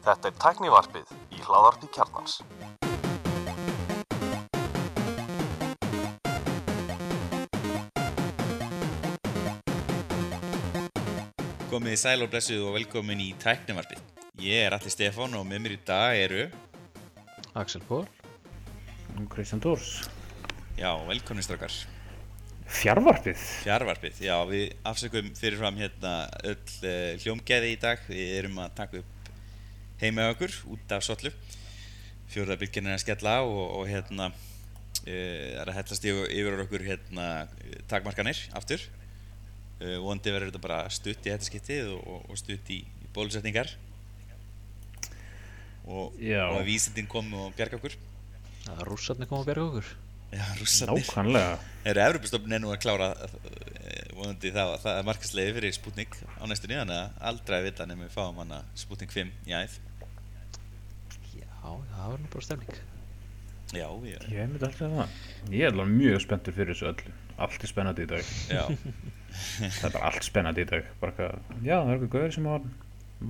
Þetta er tæknivarpið í hláðarpi kjarnans. Komið í sæl og blessuð og velkomin í tæknivarpið. Ég er Alli Stefán og með mér í dag eru, Axel Pól Kristján Dórs já, velkomin strákar, Fjarvarpið fjarvarpið. Já, við afsökum fyrirfram hérna öll uh, hljómgæði í dag. Við erum að taka upp heima okkur út af Sollu. Fjórðabylgin er að skella á og, og hérna uh, er að hellast yfir, yfir okkur hérna eh, takmarkanir aftur. Uh, vondi verður þetta bara stutt í þetta skiptið og, og, og stutt í, í bólusetningar. Og, og að vísindin komu og bjarga okkur. að rússarnir koma að berga okkur Já, rússarnir. Nákvæmlega. Eru Evropastofnun er nú að klára eh, vonandi það, það er markaslega fyrir Sputnik á næstunni þannig að aldrei að vita nefnum við fáum hana Sputnik 5 í æð. Já, það var nú bara stemning. Já, já, Ég myndi alltaf það. Ég er alveg mjög spenntur fyrir þessu öllu. Allt er spennandi í dag. Já, Það er bara allt spennandi í dag. Bara hvað, Já, það er eitthvað gauður sem var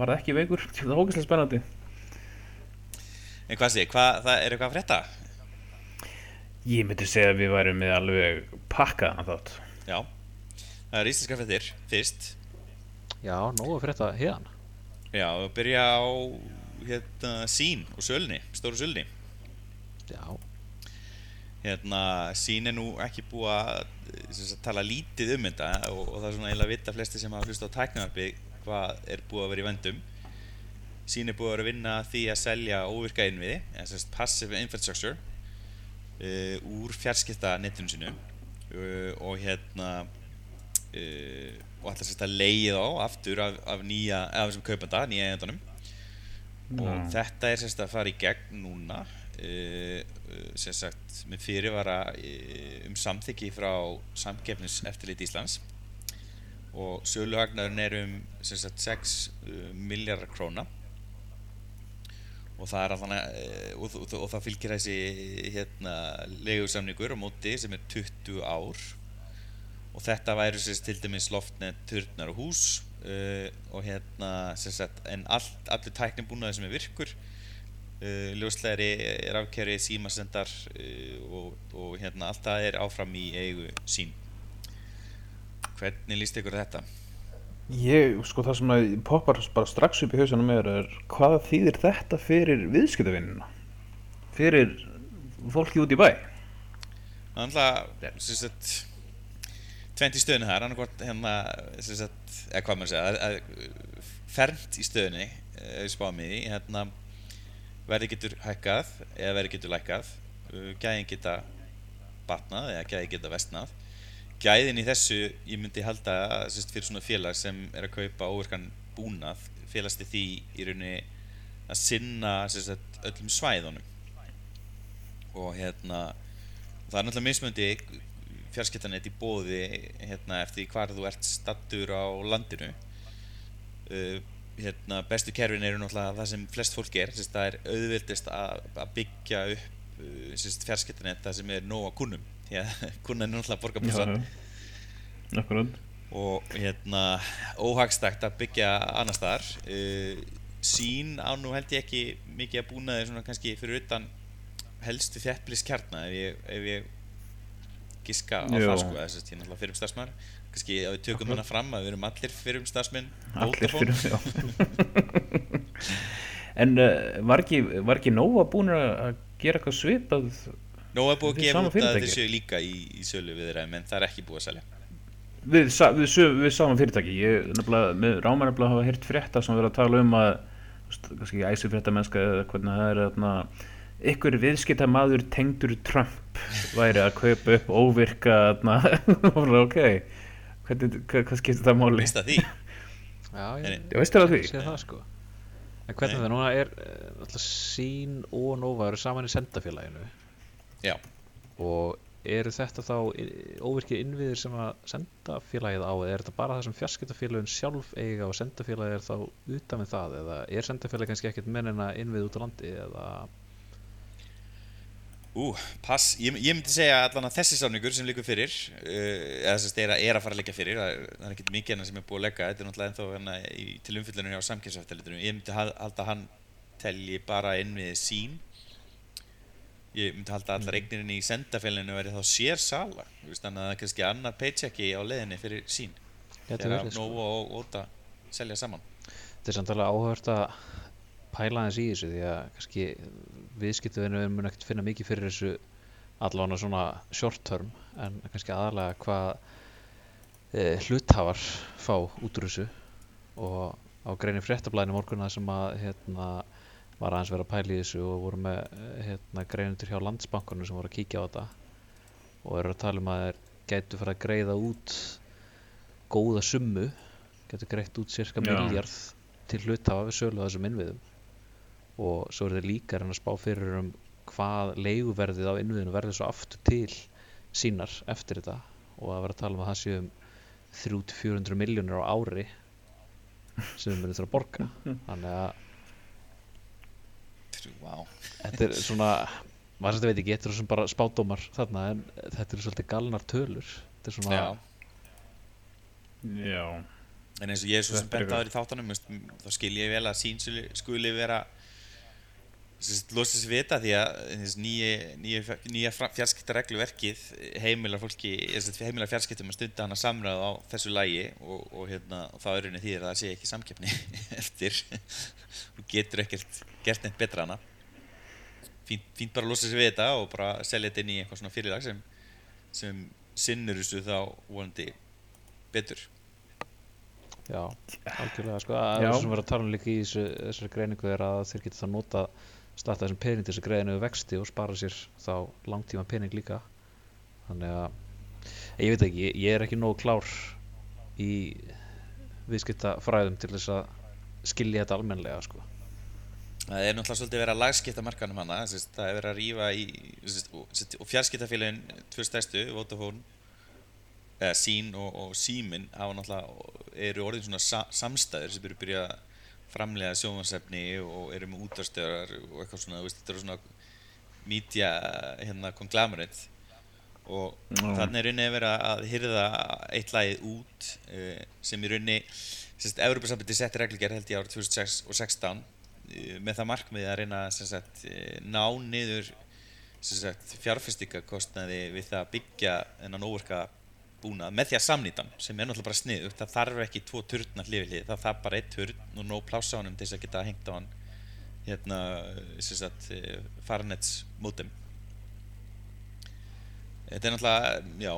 Var ekki veikur. Það er ógæslega spennandi. En hvað sé, hvað, það er eitthvað að frétta? Ég myndi segja að við værum með alveg pakkaðan þátt. Já, það er íslenska fréttir fyrst. Já, nógu að frétta hérna Já, og byrja á hérna sín og sölni, stóru sölni. Já, hérna, sín er nú ekki búið að sem sagt, tala lítið um þetta og, og það er svona eiginlega vita flesti sem hafa hlusta á tæknarpi hvað er búið að vera í vendum sín er búið að vera að vinna að því að selja óvirka innviði, eða sem sagt passive infrastructure úr fjarskipta netinu sinu uh, og hérna uh, og alltaf sérst að leiði þá aftur af, af nýja, af þessum kaupanda, nýja eigendunum og þetta er sérst að fara í gegn núna sem sagt með fyrirvara um samþykki frá samkeppnis eftirlit Íslands. Og söluhagnarinn er um sem sagt 6 uh, miljardar króna og það er allan og, og, og það fylgir þessi hérna leigusamningur á móti sem er 20 ár og þetta væri sérst til dæmis loftnet, turnar og hús uh, og hérna sérst en allt, allur tæknin búnaði sem er virkur uh, ljóslegri er afkerri símasendar uh, og, og hérna allt það er áfram í eigu sín hvernig líst ykkur þetta? Ég, sko það sem að poppar bara strax upp í hausanum er, er hvað þýðir þetta fyrir viðskiptavinnina fyrir fólki út í bæ? Er alltaf sem sagt tvent í stöðinu þar annarkvort hérna sem sagt, eða hvað maður segja að- að- fernt í stöðunni spáðum í því, hérna verði getur hækkað eða verði getur lækkað gæðin geta batnað eða gæðin geta vestnað gæðin í þessu ég myndi halda sagt, fyrir svona félag sem er að kaupa óvirkan búnað félagst í því í rauninni að sinna sagt, öllum svæðunum. Og hérna það er náttúrulega mismöndi fjarskiptanet í bóði hérna, eftir hvar þú ert stattur á landinu. Uh, hérna, bestu kerfin eru náttúrulega það sem flest fólk er sérst, það er auðvildist að, að byggja upp uh, sérst, fjarskiptanet það sem er nóg að kunnum því að kunnan er náttúrulega borgarbúsan Akkurat. Og hérna óhagstækt að byggja annar staðar. Uh, sín á nú held ég ekki mikið að búna þeir svona kannski fyrir utan helstu þjættbliskjarna ef ég, ef ég giska á það sko. Þess að ég náttúrulega fyrir um starfsmæður kannski að við tökum hana fram að við erum allir fyrir um starfsmenn Allir fyrir já. En uh, var ekki, var ekki Nóa búin að gera eitthvað svipað Nó er búið að gefa sama út að séu líka í, í sölu við þeirra en það er ekki búið að selja. Við, við, við, við saman fyrirtæki. Ég nefnilega, með Rámar nefnilega hafa heyrt frétta sem verið að tala um að kannski ekki æsi frétta mennska eða hvernig það er þarna, ykkur viðskipta maður tengdur Trump væri að kaupa upp óvirka ok hvernig, hvað, hvað skiptir það máli? Veist það því? já, ég ég veist það því? það sko. En hvernig Nei. það núna er eh, alltaf sín og eru saman í sendafélaginu Já, og eru þetta þá óvirkir innviðir sem að sendafélagið á eða er þetta bara það sem fjarskiptafélagin sjálf eiga og sendafélagið er þá utan við það eða er sendafélagið kannski ekkert menn en að innvið út á landi eða? Ú, pass, ég, ég myndi segja allan að þessi sáningur sem liggur fyrir uh, eða þess að er, að- er að fara að liggja fyrir það er, það er ekkert mikið hennar sem er búið að leggja þetta er náttúrulega ennþá hérna í, til umfyllunum hjá samkynnsafteliturum ég myndi hal- halda að hann telji bara inn við sín ég myndi halda allar eignirinn í sendafélinu verið þá sér sala þannig að það er kannski annar paychecki á leiðinni fyrir sín. Þegar verið, sko. Og Óta selja saman. Þetta er samt alveg áhört að pæla aðeins í þessu því að kannski viðskiptuðinu mun ekkert finna mikið fyrir þessu allavega svona short term en kannski aðalega hvað e, hluthafar fá út úr þessu. Og á greinin fréttablaðinu morgunna sem að hérna, var aðeins verið að pæla í þessu og voru með eh, hérna, greinundur hjá landsbankunum sem voru að kíkja á þetta. Og eru að tala um að þeir gætu fara að greiða út góða summu getur greitt út cirka miljard til hluthafa við sölu þessum innviðum. Og svo er þeir líka að spá fyrir um hvað leiguverðið á innviðinu verður svo aftur til sínar eftir þetta. Og að vera að tala um að það séu um 300-400 miljónir á ári sem við munum þurfa að borga. Þannig að þetta er svona maður sem þetta veit ekki, þetta er svona bara spádómar þarna en þetta eru svolítið galnar tölur. Þetta er svona já. Já, En eins og ég er svo sem Þetta er bent aður í þáttanum þá skil ég vel að sín skuli, vera losa sér vita því að nýja, nýja, nýja fjarskiptaregluverkið heimilar fólki, heimilar fjarskiptum að stunda hana samræð á þessu lægi og, og, hérna, og það er rauninni því að það sé ekki samkeppni eftir. Og getur ekkert gert neitt betra hana fínt, fínt bara að losa sér við þetta og bara selja þetta inn í eitthvað svona fyrirlag sem, sem sinnur þessu þá vonandi betur. Já, algjörlega sko, það sem verður að tala um líka í þessu, þessari greiningu er að þeir geta það nota starta þessum pening til þess að greiða niður vexti og spara sér þá langtíma pening líka. Þannig að ég veit ekki, ég, ég er ekki nógu klár í viðskipta fræðum til þess að skilja þetta almennilega sko Það er náttúrulega svolítið verið að lagskipta markanum hana, það er verið að rífa í, sérst, og, fjarskiptafélagin, tvö stærstu, Vodafone, eða Sín og, og Símin, hafa náttúrulega, eru orðin svona sa, samstæður sem eru byrjað að framlega sjónvarsefni og eru með útarstöðar og eitthvað svona, veist, þetta eru svona media, hérna, conglomerate og Já. þannig er rauninni að vera að hyrða eitt lagið út uh, sem í rauninni sérst, Evropasambandi setti reglugerð held ég árið 2006 og 16 uh, með það markmiði að reyna sagt, uh, ná niður fjárfestingakostnaði við það að byggja þennan óverka búnað með því að samnýta hann sem er náttúrulega bara sniðugt. Það þarf ekki tvo turna hlifið hlið. Það þarf bara eitt turn og nóg pláss á honum til þess að geta hengt á hann hérna eh, farnets mótum Þetta er náttúrulega, já,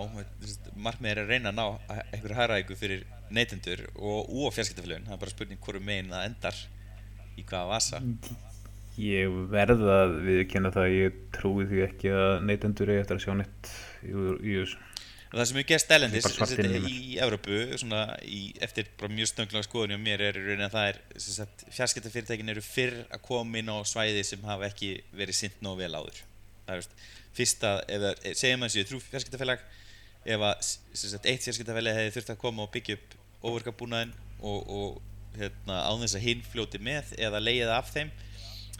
markmið er að reyna að ná einhverju hæraðingu fyrir neytendur og, og fjarskiptafélögin. Það er bara spurning hverju megin það endar í hvaða vasa. ég verð að viðkynna það að ég trúi því ekki að neytendur eigi eftir að sjá neitt í, þessu. Og það sem er gerst elendis í Evrópu, svona í, eftir mjög stönglega skoðunni á mér er er, fjarskiptafyrirtækin eru fyrr að koma inn á svæði sem hafa ekki verið sint nóg vel áður. Það er, veist, fyrst að, ef það, segjum að séu þrjú fjarskiptafélag, ef að, eitt fjarskiptafélag hefði þurft að koma og byggja upp óverkabúnaðin og, og hérna, án þess að hinn fljóti með eða leiða af þeim,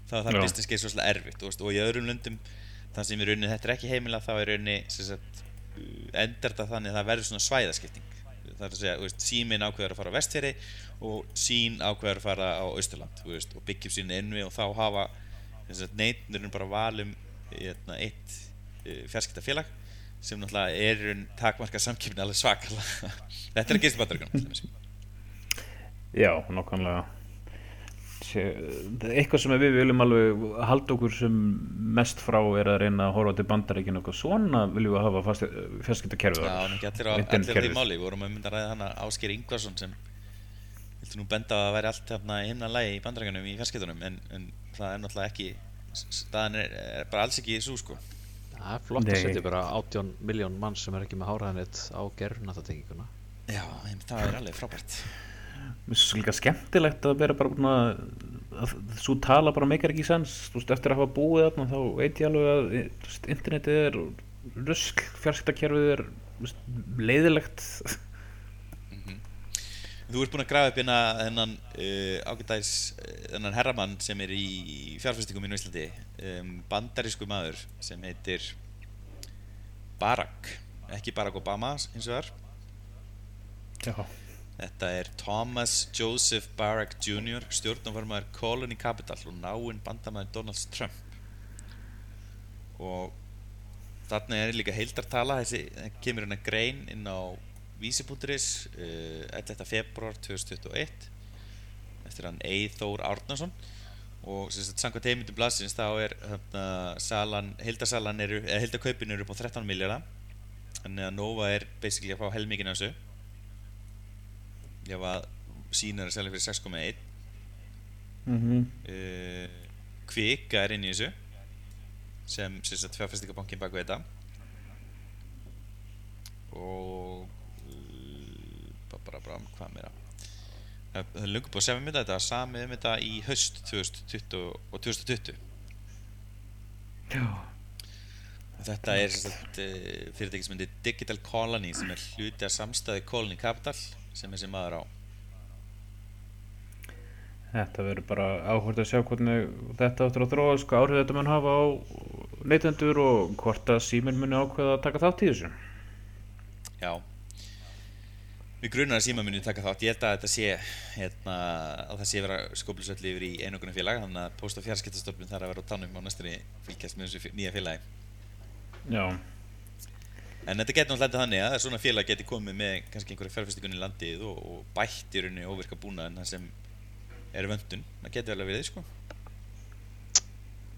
þá er það business case svolítið erfitt veist, og í öðrum löndum það sem í rauninni þetta er ekki heimila þá er rauninni sagt, endar þetta þannig að það verður svona svæðaskipting. Það er að segja, síminn ákveður að fara á vestfjörði og sín ákveður að fara á austurland veist, og byggjum sín innvi og þá hafa neittnurinn bara valum hérna, eitt uh, fjarskiptafélag sem náttúrulega er í raun takmarka samkipni alveg svakalega. Þetta er að gerast í bandaríkjunum Já, nokkanlega. Eitthvað sem við viljum alveg halda okkur sem mest frá er að reyna að horfa til bandaríkinu og svona viljum við hafa fjarskiptakerfið Já, okkar. ekki allir á, allir því máli, við vorum að mynda að ræða hana Ásker Ingvarsson sem viltu nú benda á að væri allt hérna himna lægi í bandrækjunum í fjarskiptunum en, en það er náttúrulega ekki staðan er, er bara alls ekki svo sko Það er flott að Nei. setja bara 18 miljón mann sem er ekki með háraðanett á gerfnatatinguna Já, það er alveg frábært Mér finnst svo líka skemmtilegt að vera bara búin að, að svo tala bara meikar ekki sens. Þú veist, eftir að hafa búið þarna þá veit ég alveg að þú internetið er rusk, fjarskiptakerfið er þú veist, leiðilegt þú ert búinn að grafa upp hérna þennan uh, ágætæs uh, þennan herramann sem er í fjárfæstingum í Íslandi um, bandarísku maður sem heitir Barack. Ekki Barack Obama eins og þar Já, Þetta er Thomas Joseph Barack Jr. stjórnumvarmaður Colony Capital og náinn bandamæður Donald Trump og þarna er líka heildartala þessi kemur hérna grein inn á vísi.is uh, 11. februar 2021 eftir hann Eithór Árnason og sem sagt samkvæmt heimindum blassins þá er hérna, heildarkaupin eru upp á 13 miljardar þannig að Nova er basically að fá helmingin af þessu ef að sínar að selja fyrir 6,1 mhm, uh, Kvika er inn í þessu sem sem sagt fjárfæstingabankin bak við þetta. Og uh, bara bara hvað meira? Það er lungu búið að segja um þetta samið um þetta í haust 2020 og 2020 já, Þetta er sem sagt, uh, fyrirtæki sem heitir Digital Colony sem er hluti af samstæði Colony Capital sem þessi maður á. Þetta verður bara áhvert að sjá hvernig þetta áttur að þróa, sko áhrif þetta mun hafa á neytendur og hvort að síminn muni ákveða að taka þátt í þessu. Já. Við grunar að síma muni taka þátt, ég held að þetta sé hérna, að það sé vera skóplusöllu yfir í einogunum félag þannig að post- og fjarskiptastofnun þarf að vera á tannum á næstunni fylgjast með þessu nýja félagi. Já, En þetta getur náttúrulega þannig að svona félag geti komið með kannski einhverja fjárfestingun í landið og, og bætt í rauninni óvirka búnað en það sem er vöndun, það getur vel að verið sko.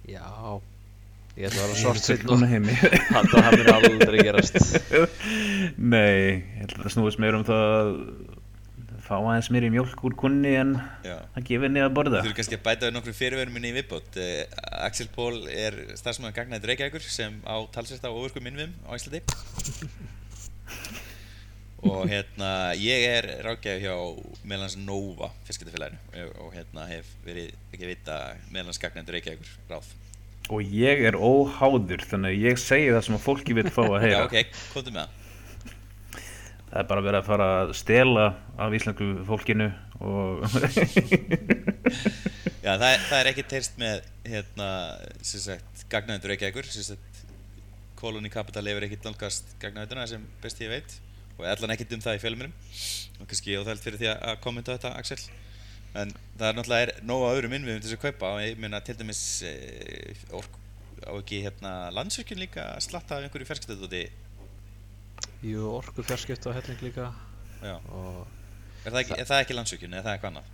Já, ég ætla að vera er svart og fullkomna heimi. það mun aldrei gerast. Nei, ég held að það snúist meira um það að fá aðeins meiri mjólk úr kunni en Já að gefa henni að borða. Þú þurfum kannski að bæta við nokkru fyrirverum minni í viðbót. Uh, Axel Pól er starfsmæður gagnaðið Reykjavíkur sem á talsett á ofurkum innviðum á Íslandi. og hérna, ég er ráðgjafi hjá meðlans Nova fyrskiptafélaginu og hérna hef verið ekki vita meðlans gagnaðið Reykjavíkur ráð. Og ég er óháður, þannig að ég segi það sem að fólki vil fá að Já, heyra. ok, komdu með það. Það er bara verið að fara að stela af íslensku fólkinu og Já, það er, það er ekki teirst með hérna, sem sagt, gagnaðið Reykjavíkur, sem sagt, Colony Capital hefur ekkert nálgast gagnaðituna sem best ég veit og allan ekkert um það í fjölumrum og kannski óþælt fyrir því að kommenta þetta Axel. En það er náttúrulega er nóg á öðrum innviðum til þess að kaupa og ég meina til dæmis e, ork, á ekki hérna landsvirkjun líka slatta af einhverju ferskiptöðuti Jú, orku fjarskipt og helling líka. Og er það ekki, er það ekki landsvirkjun eða það er eitthvað annað?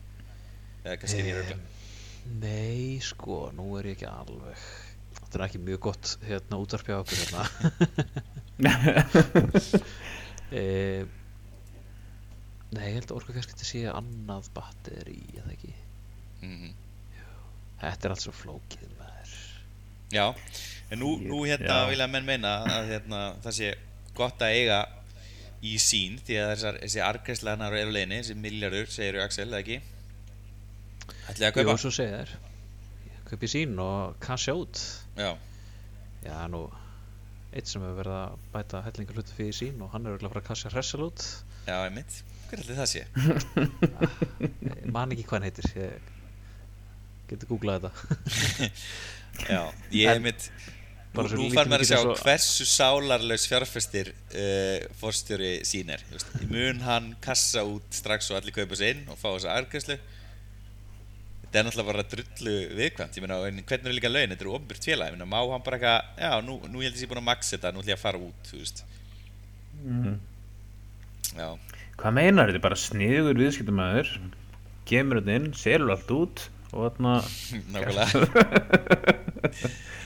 Eða kannski er ég röglega Nei, sko, nú er ég ekki alveg Þetta er ekki mjög gott hérna útvarpja okkur hérna. E, Nei, ég held að orku fjarskipti sé annað batteri, eða ekki? Mm Þetta er allt svo flókið maður. Já, en nú, nú hérna Já. vilja menn meina að hérna, það sé gott að eiga í sín því að þessar, þessi argræsleganar eru á leiðinni, þessi miljardur, segir Axel, eða ekki? Ætlið að Jú, kaupa? svo segja þér Kaupi sín og cash out Já, Já, nú Eitt sem hefur verið að bæta hellingar hluti fyrir sín og hann er örugglega að fara að casha hressal út já, einmitt. Hver ætli það sé? Ég man ekki hvað hann heitir Ég geti googlað þetta Já, ég einmitt, nú, fær maður að sjá svo- hversu sálarlaus fjárfestir uh, fórstjóri sín er. þú veist. Mun hann kassa út strax og allir kaupa sér inn og fá þessa argræslu? Þetta er náttúrulega bara drullu viðkvæmt, ég meina, en hvernig er líka laun, þetta er ofnbjörnt félag, ég meina, má hann bara eitthvað, já, nú, nú ég held ég sé búin að maxa þetta, nú ætlum ég að fara út, þú veist, Mhm. já, Hvað meinar þetta? er Bara sniður viðskiptumæður, kemur þetta inn, selur allt út og þarna, nákvæmlega.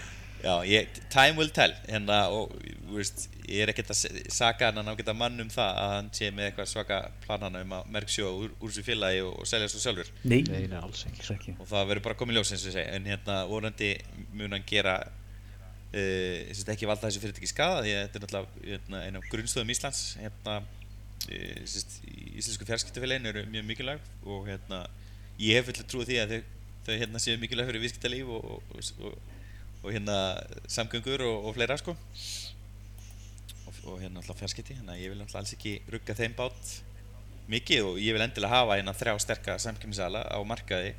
já, ég, time will tell, hérna, og, þú veist, ég er ekkert að saka hann að nágeta mann um það að hann sé með eitthvað svaka planana um að merk sjó úr, úr þessu félagi og, og selja svo sjálfur. nei, Nei, nei, alls ekki. Og það verður bara komið ljós eins og ég segi. En hérna vorandi mun hann gera uh, sérst, ekki valda þessu fyrirtæki skada því að þetta er náttúrulega hérna, einn af grunnstöðum Íslands hérna, uh, sérst, í íslensku fjarskiptafélagin eru mjög mikilvæg og hérna, ég hef fullt trúið því að þau, þau hérna, séu mikilvæg fyrir viðskiptalíf og, og, og, hérna samgöngur og, og fleira sko. Og, og hérna alltaf fjarskipti þannig að ég vil alltaf alls ekki rugga þeim bát mikið og ég vil endilega hafa eina þrjá sterka samkynnsala á markaði.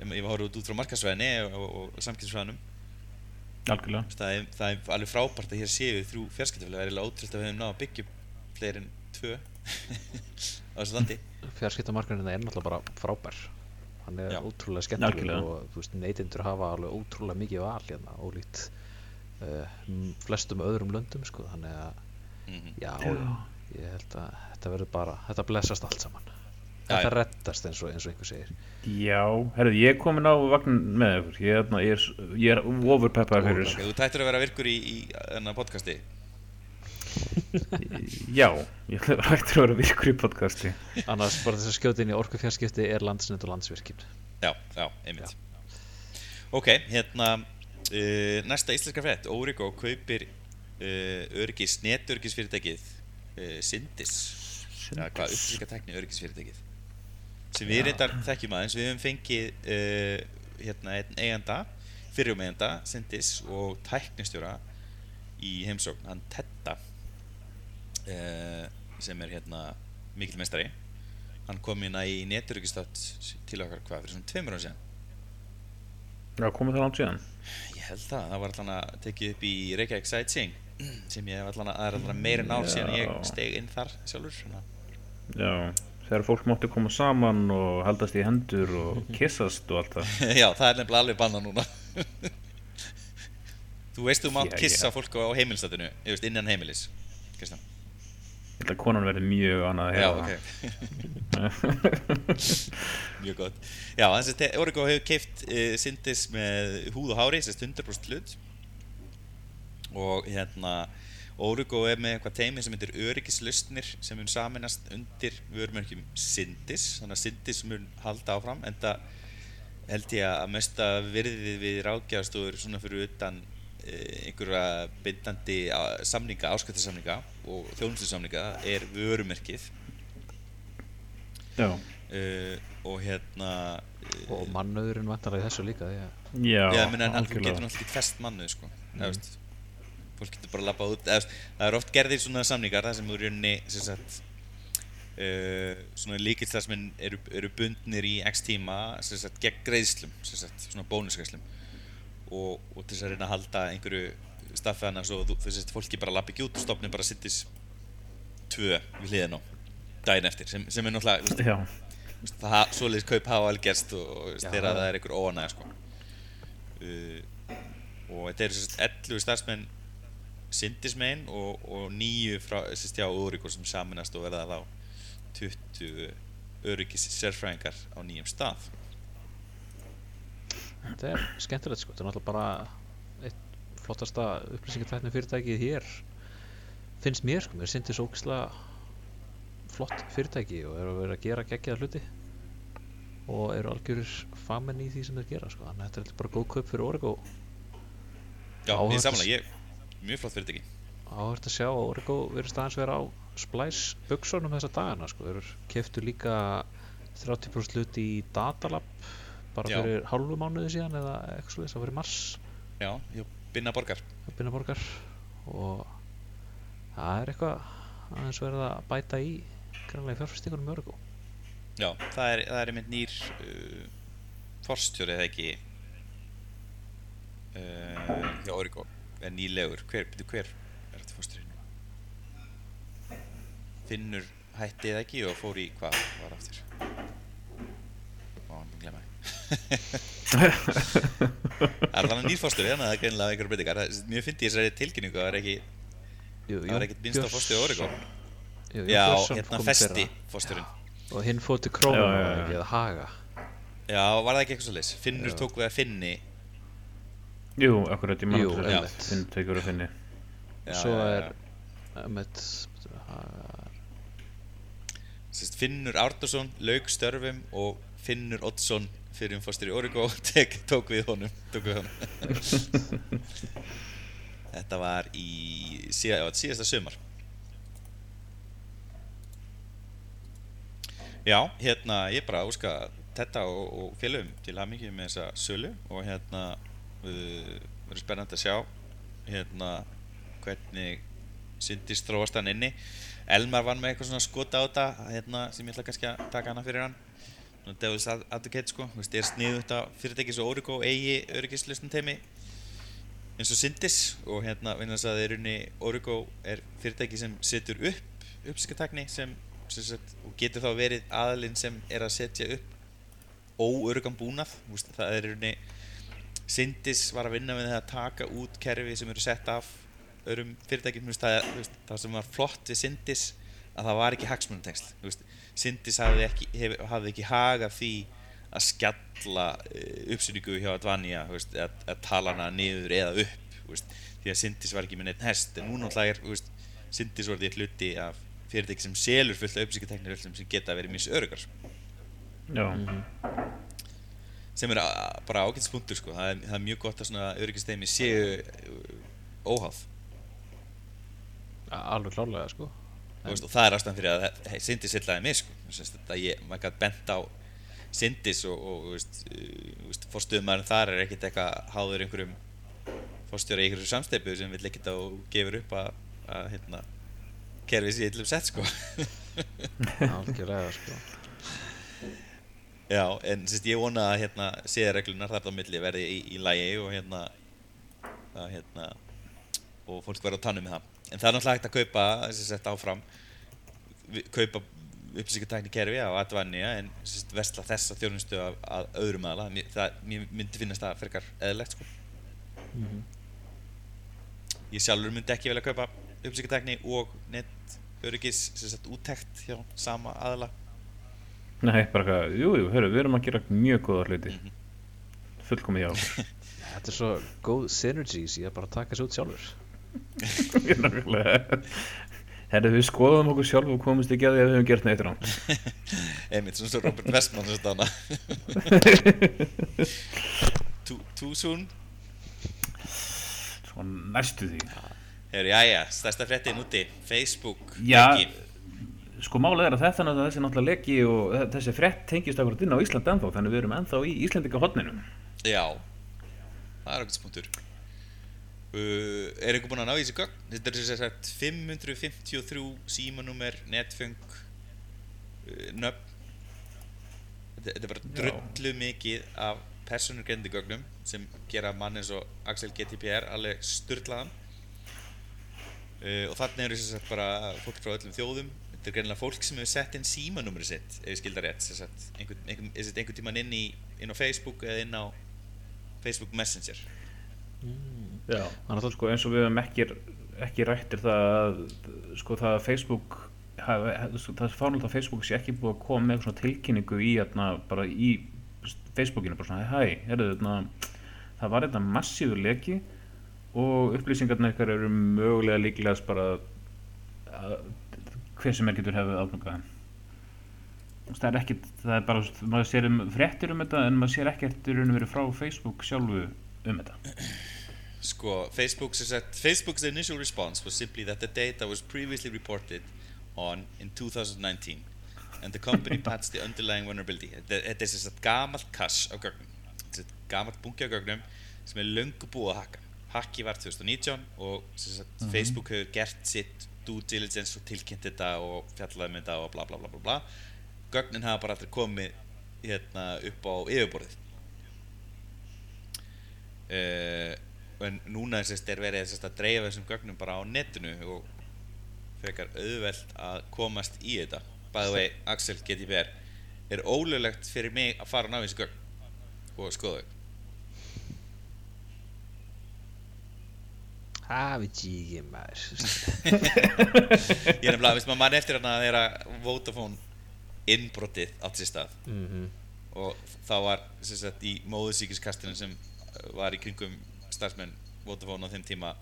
Ég var horfður út frá markasvæðinni og, og, algjörlega. Það er, það er alveg frábært að hér séu þrjú fjarskiptafélag, það er eiginlega ótrúld að við hefum náða að byggja upp fleiri en tvö á þessu landi. Fjarskiptamarkarinn er náttúrulega bara frábær hann er Já. ótrúlega skemmtileg og þú veist, neytendur hafa alveg ótrúlega mikið val hérna ólíkt uh, flestum öðrum löndum sko, þannig að mm já, Já. ég held að þetta verður bara, þetta blessast allt saman. Já, þetta já. reddast eins og, eins og einhver segir. Já, herrðu, ég er komin á vagn með ykkur. Ég, er ég er, er overpeppaður fyrir Ok, þú tættur að vera virkur í, í þennan podcasti Já, ég hættur að vera virkur í podcasti. Annars bara þess að skjóta inn í orku fjarskipti er landsnett og landsvirkjum Já, já, einmitt. Ok, hérna uh, næsta íslenska frétt. Órigó kaupir uh, öryggis, netöryggisfyrirtækið uh, Syndis eða hvað, upplýsingatekni öryggisfyrirtækið. Sem við reyndar þekkjum aðeins. Við höfum fengið uh, hérna einn eiganda, fyrrum eiganda Syndis og tæknistjóra í heimsókn, hann Tetta uh, sem er hérna mikill meistari hann kom inn í netöryggistátt til okkar hvað, fyrir svona tveimur ára síðan Já, komið það langt síðan Ég held það, það var allan að tekið upp í Reykjavík Sightseeing sem ég hef allan að, er að meira en ár síðan ég Já. steg inn þar sjálfur svona. Já, þegar fólk mátti koma saman og haldast í hendur og kissast og allt það Já, það er nefnilega alveg banna núna Þú veist þú mátt Já, kissa já. fólk á veist innan heimilis Kristján Ég held að konan verði mjög annað að Já, ok. Mjög gott. Já, þannig að Origo hefur keift uh, Syndis með húð og hári, sérst 100% hlut. Og hérna Origo er með eitthvað teimi sem heitir öryggislausnir sem mun saminast undir vörmörkjum Syndis þannig að Syndis mun halda áfram en það held ég að mesta virðið við ráðgjafastofur svona fyrir utan eh, einhverja bindandi samninga, áskiptasamninga og þjónustusamninga er vörumerkið Já, uh, og hérna uh, og mannöðurinn vantar í þessu líka því að já, Já, menn, en þú getur náttúrulega ekki fest mannuð sko. mm. veist, fólk getur bara labbað út eða, veist, það er oft gerðir svona samningar þar sem þú í rauninni sem sagt, uh, svona líkilstarfsmenn eru, eru bundnir í x tíma sem sagt, gegn greiðslum sem sagt, svona bónusgreiðslum og, og til þess að reyna að halda einhverju staffið svo þú, að fólki bara lappi ekki út og stopni bara sittis tvö við hliðin á daginn eftir sem, sem er náttúrulega veist, veist, það, svoleiðis kaup hafa alveg gerst og veist, þegar það er einhver óanæg sko. uh, og þetta eru sérst 11 starfsmenn Sindismein og, og nýju frá sérst já Úrikur sem saminast og verða þá 20 öryggis sérfræðingar á nýjum stað. Þetta er skemmtilegt sko, þetta er náttúrulega bara flottasta upplýsingatækni fyrirtækið hér. Finnst mér sko, mér syndi svo ógislega flott fyrirtæki og eru að vera að gera geggjaða hluti og eru algjörir fagmenn í því sem þeir gera sko, þannig að þetta er bara góð kaup fyrir Origo. Já, að samanlega, ég, mjög flott fyrirtæki. Áhört að sjá að Origo verið staðans vera á splæs buksunum þessa dagana sko, þeir keftu líka 30% hlut í Datalab bara fyrir hálfu mánuði síðan eða eitthvað slúðis, það var í mars. Já, ég binna borgar. Binnaborgar og það er eitthvað aðeins verið að bæta í grannlega fjárfæstingunum Origo Já, það er, það er einmitt nýr uh, forstjóri eða ekki uh, Já, Origo. Er nýlegur, hver, byrju, hver er þetta forstjóri núna? Finnur hætti eða ekki og fór í hvað? Var aftur. Ó, hann búinn að glemma. því Það er þannig nýr forstjóri, þannig að það er greinilega einhverjum breytingar Mjög fyndi ég þessari tilkynningu að það er ekki, Jú, það er ekkert minnst á forstjóri Origo Jú, Jón Já, hérna festi forstjórin og hinn fór til Krónum Já, já, já. eða Haga. Já, var það ekki eitthvað svo leys? Finnur Já. tók við að finni. Jú, akkurat ég Jú, mann einmitt. Finn tekur að finni Já, svo er með Finnur Árnason lauk störfum og Finnur Oddsson fyrir um fórstur í Origo tek, tók við honum, tók við honum. Þetta var í síða, já, síðasta sumar. Já, hérna ég bara óska þetta og, og félögum til að mikið með þessa sölu og hérna uh, verður spennandi að sjá hérna hvernig syndist þróast hann inni. Elmar vann með eitthvað svona skota á þetta hérna, sem ég ætla kannski að taka hana fyrir hann Devil's Advocate sko. Þú veist, er sniðu þetta fyrirtæki svo Origo eigi öryggislustum teimi eins og Syndis og hérna vegna þess að þeir runni Origo er fyrirtæki sem setur upp uppsikatakni sem, sem sagt, og getur þá verið aðalinn sem er að setja upp óörugan búnað. Þú veist, það er runni Syndis var að vinna með það að taka út kerfi sem eru sett af öðrum fyrirtækjum. Þú veist, það, þú veist, það sem var flott við Syndis að það var ekki hagsmunatengsl Syndis hafði ekki, hef, hafði ekki haga því að skjalla uh, uppsynningu hjá veist, að, að tala hana niður eða upp veist, því að Syndis var ekki með neitt hest. En núna alltaf er var því hluti af fyrirtæki sem selur fullt af uppsynningateknir sem geta verið mjög örugar Já, sem er bara ágætspunktur sko. það, er, það er mjög gott að svona öryggisteymi séu uh, óháð. Alveg klárlega sko veist, og það er ástæðan fyrir að hey, Syndis sillaði mig sko. Að maður gæti bent á Syndis og, og uh, fórstuðumæðurinn þar er ekkert eitthvað háður einhverjum fórstjóra í einhverju samsteipu sem vill ekkert og gefur upp að, að hérna, kerfið sér illum sett sko. algjörlega sko Já, en sérst, ég vona að hérna, séðarreglunar þarna á milli verði í, í lægi og hérna, að, hérna og fólk verði á tannu með það en það er náttúrulega hægt að kaupa sem sagt áfram vi- kaupa upplýsingartækni kerfi á Advania en sem sagt, vesla þessa þjónustu af, að öðrum aðla það, myndi finnast það frekar eðlilegt sko. ég sjálfur myndi ekki velja að kaupa upplýsingartækni og net öryggis sem sagt úttekt hjá sama aðla nei, bara eitthvað, jú, jú, hörru, við erum að gera mjög góða hluti. Mhm. Fullkomið hjá. Þetta er svo góð synergies í að bara taka sér út sjálfur Nákvæmlega. Herru, við skoðum okkur sjálf og komumst ekki að því að við höfum gert neitt rán einmitt svona svo Robert Westman sem stanna too, too soon? Svo næstu því. Hefur, jæja, stærsta fréttin úti Facebook Já. leki. Sko málið er að þetta er þessi náttúrulega leki og þessi frétt tengist akkurat inn á Ísland ennþá þannig við erum ennþá í Íslandika hotninu Já, það er okkur spunktur uh, Er einhver búinn að ná í þessi gögn? Þetta er sem sagt 553 símanúmer, netfeng uh, nöfn. Þetta, þetta er bara drullu mikið af persónurgrendi gögnum sem gera mann eins og Axel GTPR alveg sturlaðan. Uh, og þannig eru sem sagt bara fólk frá öllum þjóðum. Þetta er greinilega fólk sem hefur sett inn símanúmeri sitt ef ég skildar rétt sem sagt einhvern, einhvern tíman inn, í, inn á Facebook eða inn á Facebook Messenger. Já Þannig að Sko eins og við höfum ekki, ekki rættir það að sko það að Facebook sko, það er fárnult að Facebook sé ekki búið að koma með svona tilkynningu í hérna, bara í Facebookinu bara svona hæ, herðu þetta það var þetta massíður leki og upplýsingarna ykkar eru mögulega líklegast bara að hver sem er getur hefur afnúkað það er ekkert það er bara, maður sér um fréttir um þetta en maður sér ekkert í raun og verið frá Facebook sjálfu um þetta Sko, Facebook sem sagt Facebook's initial response was simply that the data was previously reported on in 2019 and the company patched the underlying vulnerability. Þetta er sem sagt gamalt kass á gögnum. Gamalt bungi á gögnum sem er löngu búið að hakka Hakki var 2019 og sagt Facebook hefur gert sitt due diligence og tilkynnt þetta og fjallaði um þetta og bla bla bla bla bla. Gögnin hafa bara aldrei komið hérna upp á yfirborðið. Uh, en núna sérst, er verið sérst, að dreifa þessum gögnum bara á netinu og frekar auðvelt að komast í þetta. The way, Axel GTPR er ólöglegt fyrir mig að fara að ná í þessu gögn? Og skoða þau. Það veit ég ekki maður. Ég er nefnilega, veist maður mann eftir hana þegar Vodafone innbrotið allt sér stað. Mhm. og þá var sagt í móðusíkiskastinu sem var í kringum starfsmenn Vodafone á þeim tíma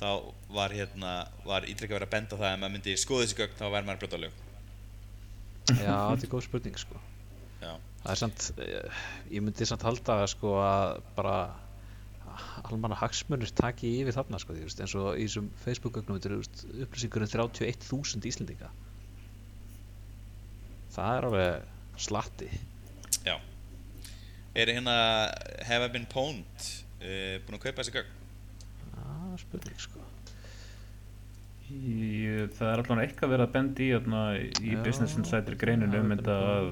þá var hérna var ítrekka verið að benda það að maður myndi skoða þessi gögn þá væri maður brjóta lög. Já, þetta er góð spurning sko. Já. Það er samt, eh, ég myndi samt halda sko að bara almanna hagsmunir taki yfir þarna sko, því, eins og í þessum Facebook-gögnum þetta eru upplýsingur um 31.000 Íslendinga. Það er alveg slatti. Já. Er hérna Have I Been Pwned uh, búin að kaupa þessi gögn? Það er spurning sko Ég, það er allavega eitthvað verið að benda í hérna, í Já, Business Insider greininu um það þetta að,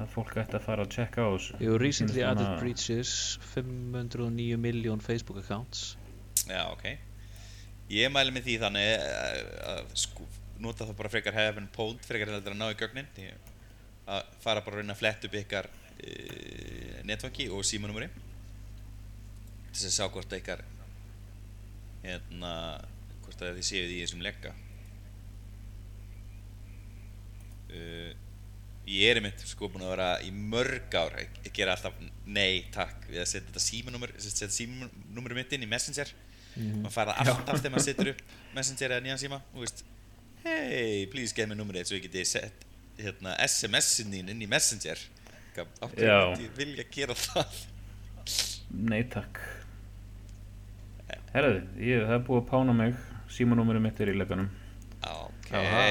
að fólk ætti að fara að checka á þessu Jú, recently added svona- breaches 509 miljón Facebook accounts Já, ok. Ég mæli með því þannig að, að sko, nota það bara frekar hefn póld frekar en að ná í gögnin. Því Að fara bara að reyna að fletta upp ykkar uh, netvangi og símanúmeri. Til þess að sjá hvort að ykkar, hérna, hvort að þið séuð í þessum legga. Uh, ég er einmitt sko búinn að vera í mörg ár. Að gera alltaf nei takk við að setja þetta símanúmer setja símanúmerum mitt inn í Messenger. Maður fær það alltaf þegar maður setur upp Messenger eða nýjan síma og veist hey, please geð mér númerið svo ég geti sett hérna, SMS-in inn í Messenger af hverju myndi ég vilja gera það? Nei takk. Herðu, ég, það er búið að pána mig. Símanúmerum mitt er í legganum ok. Jaha.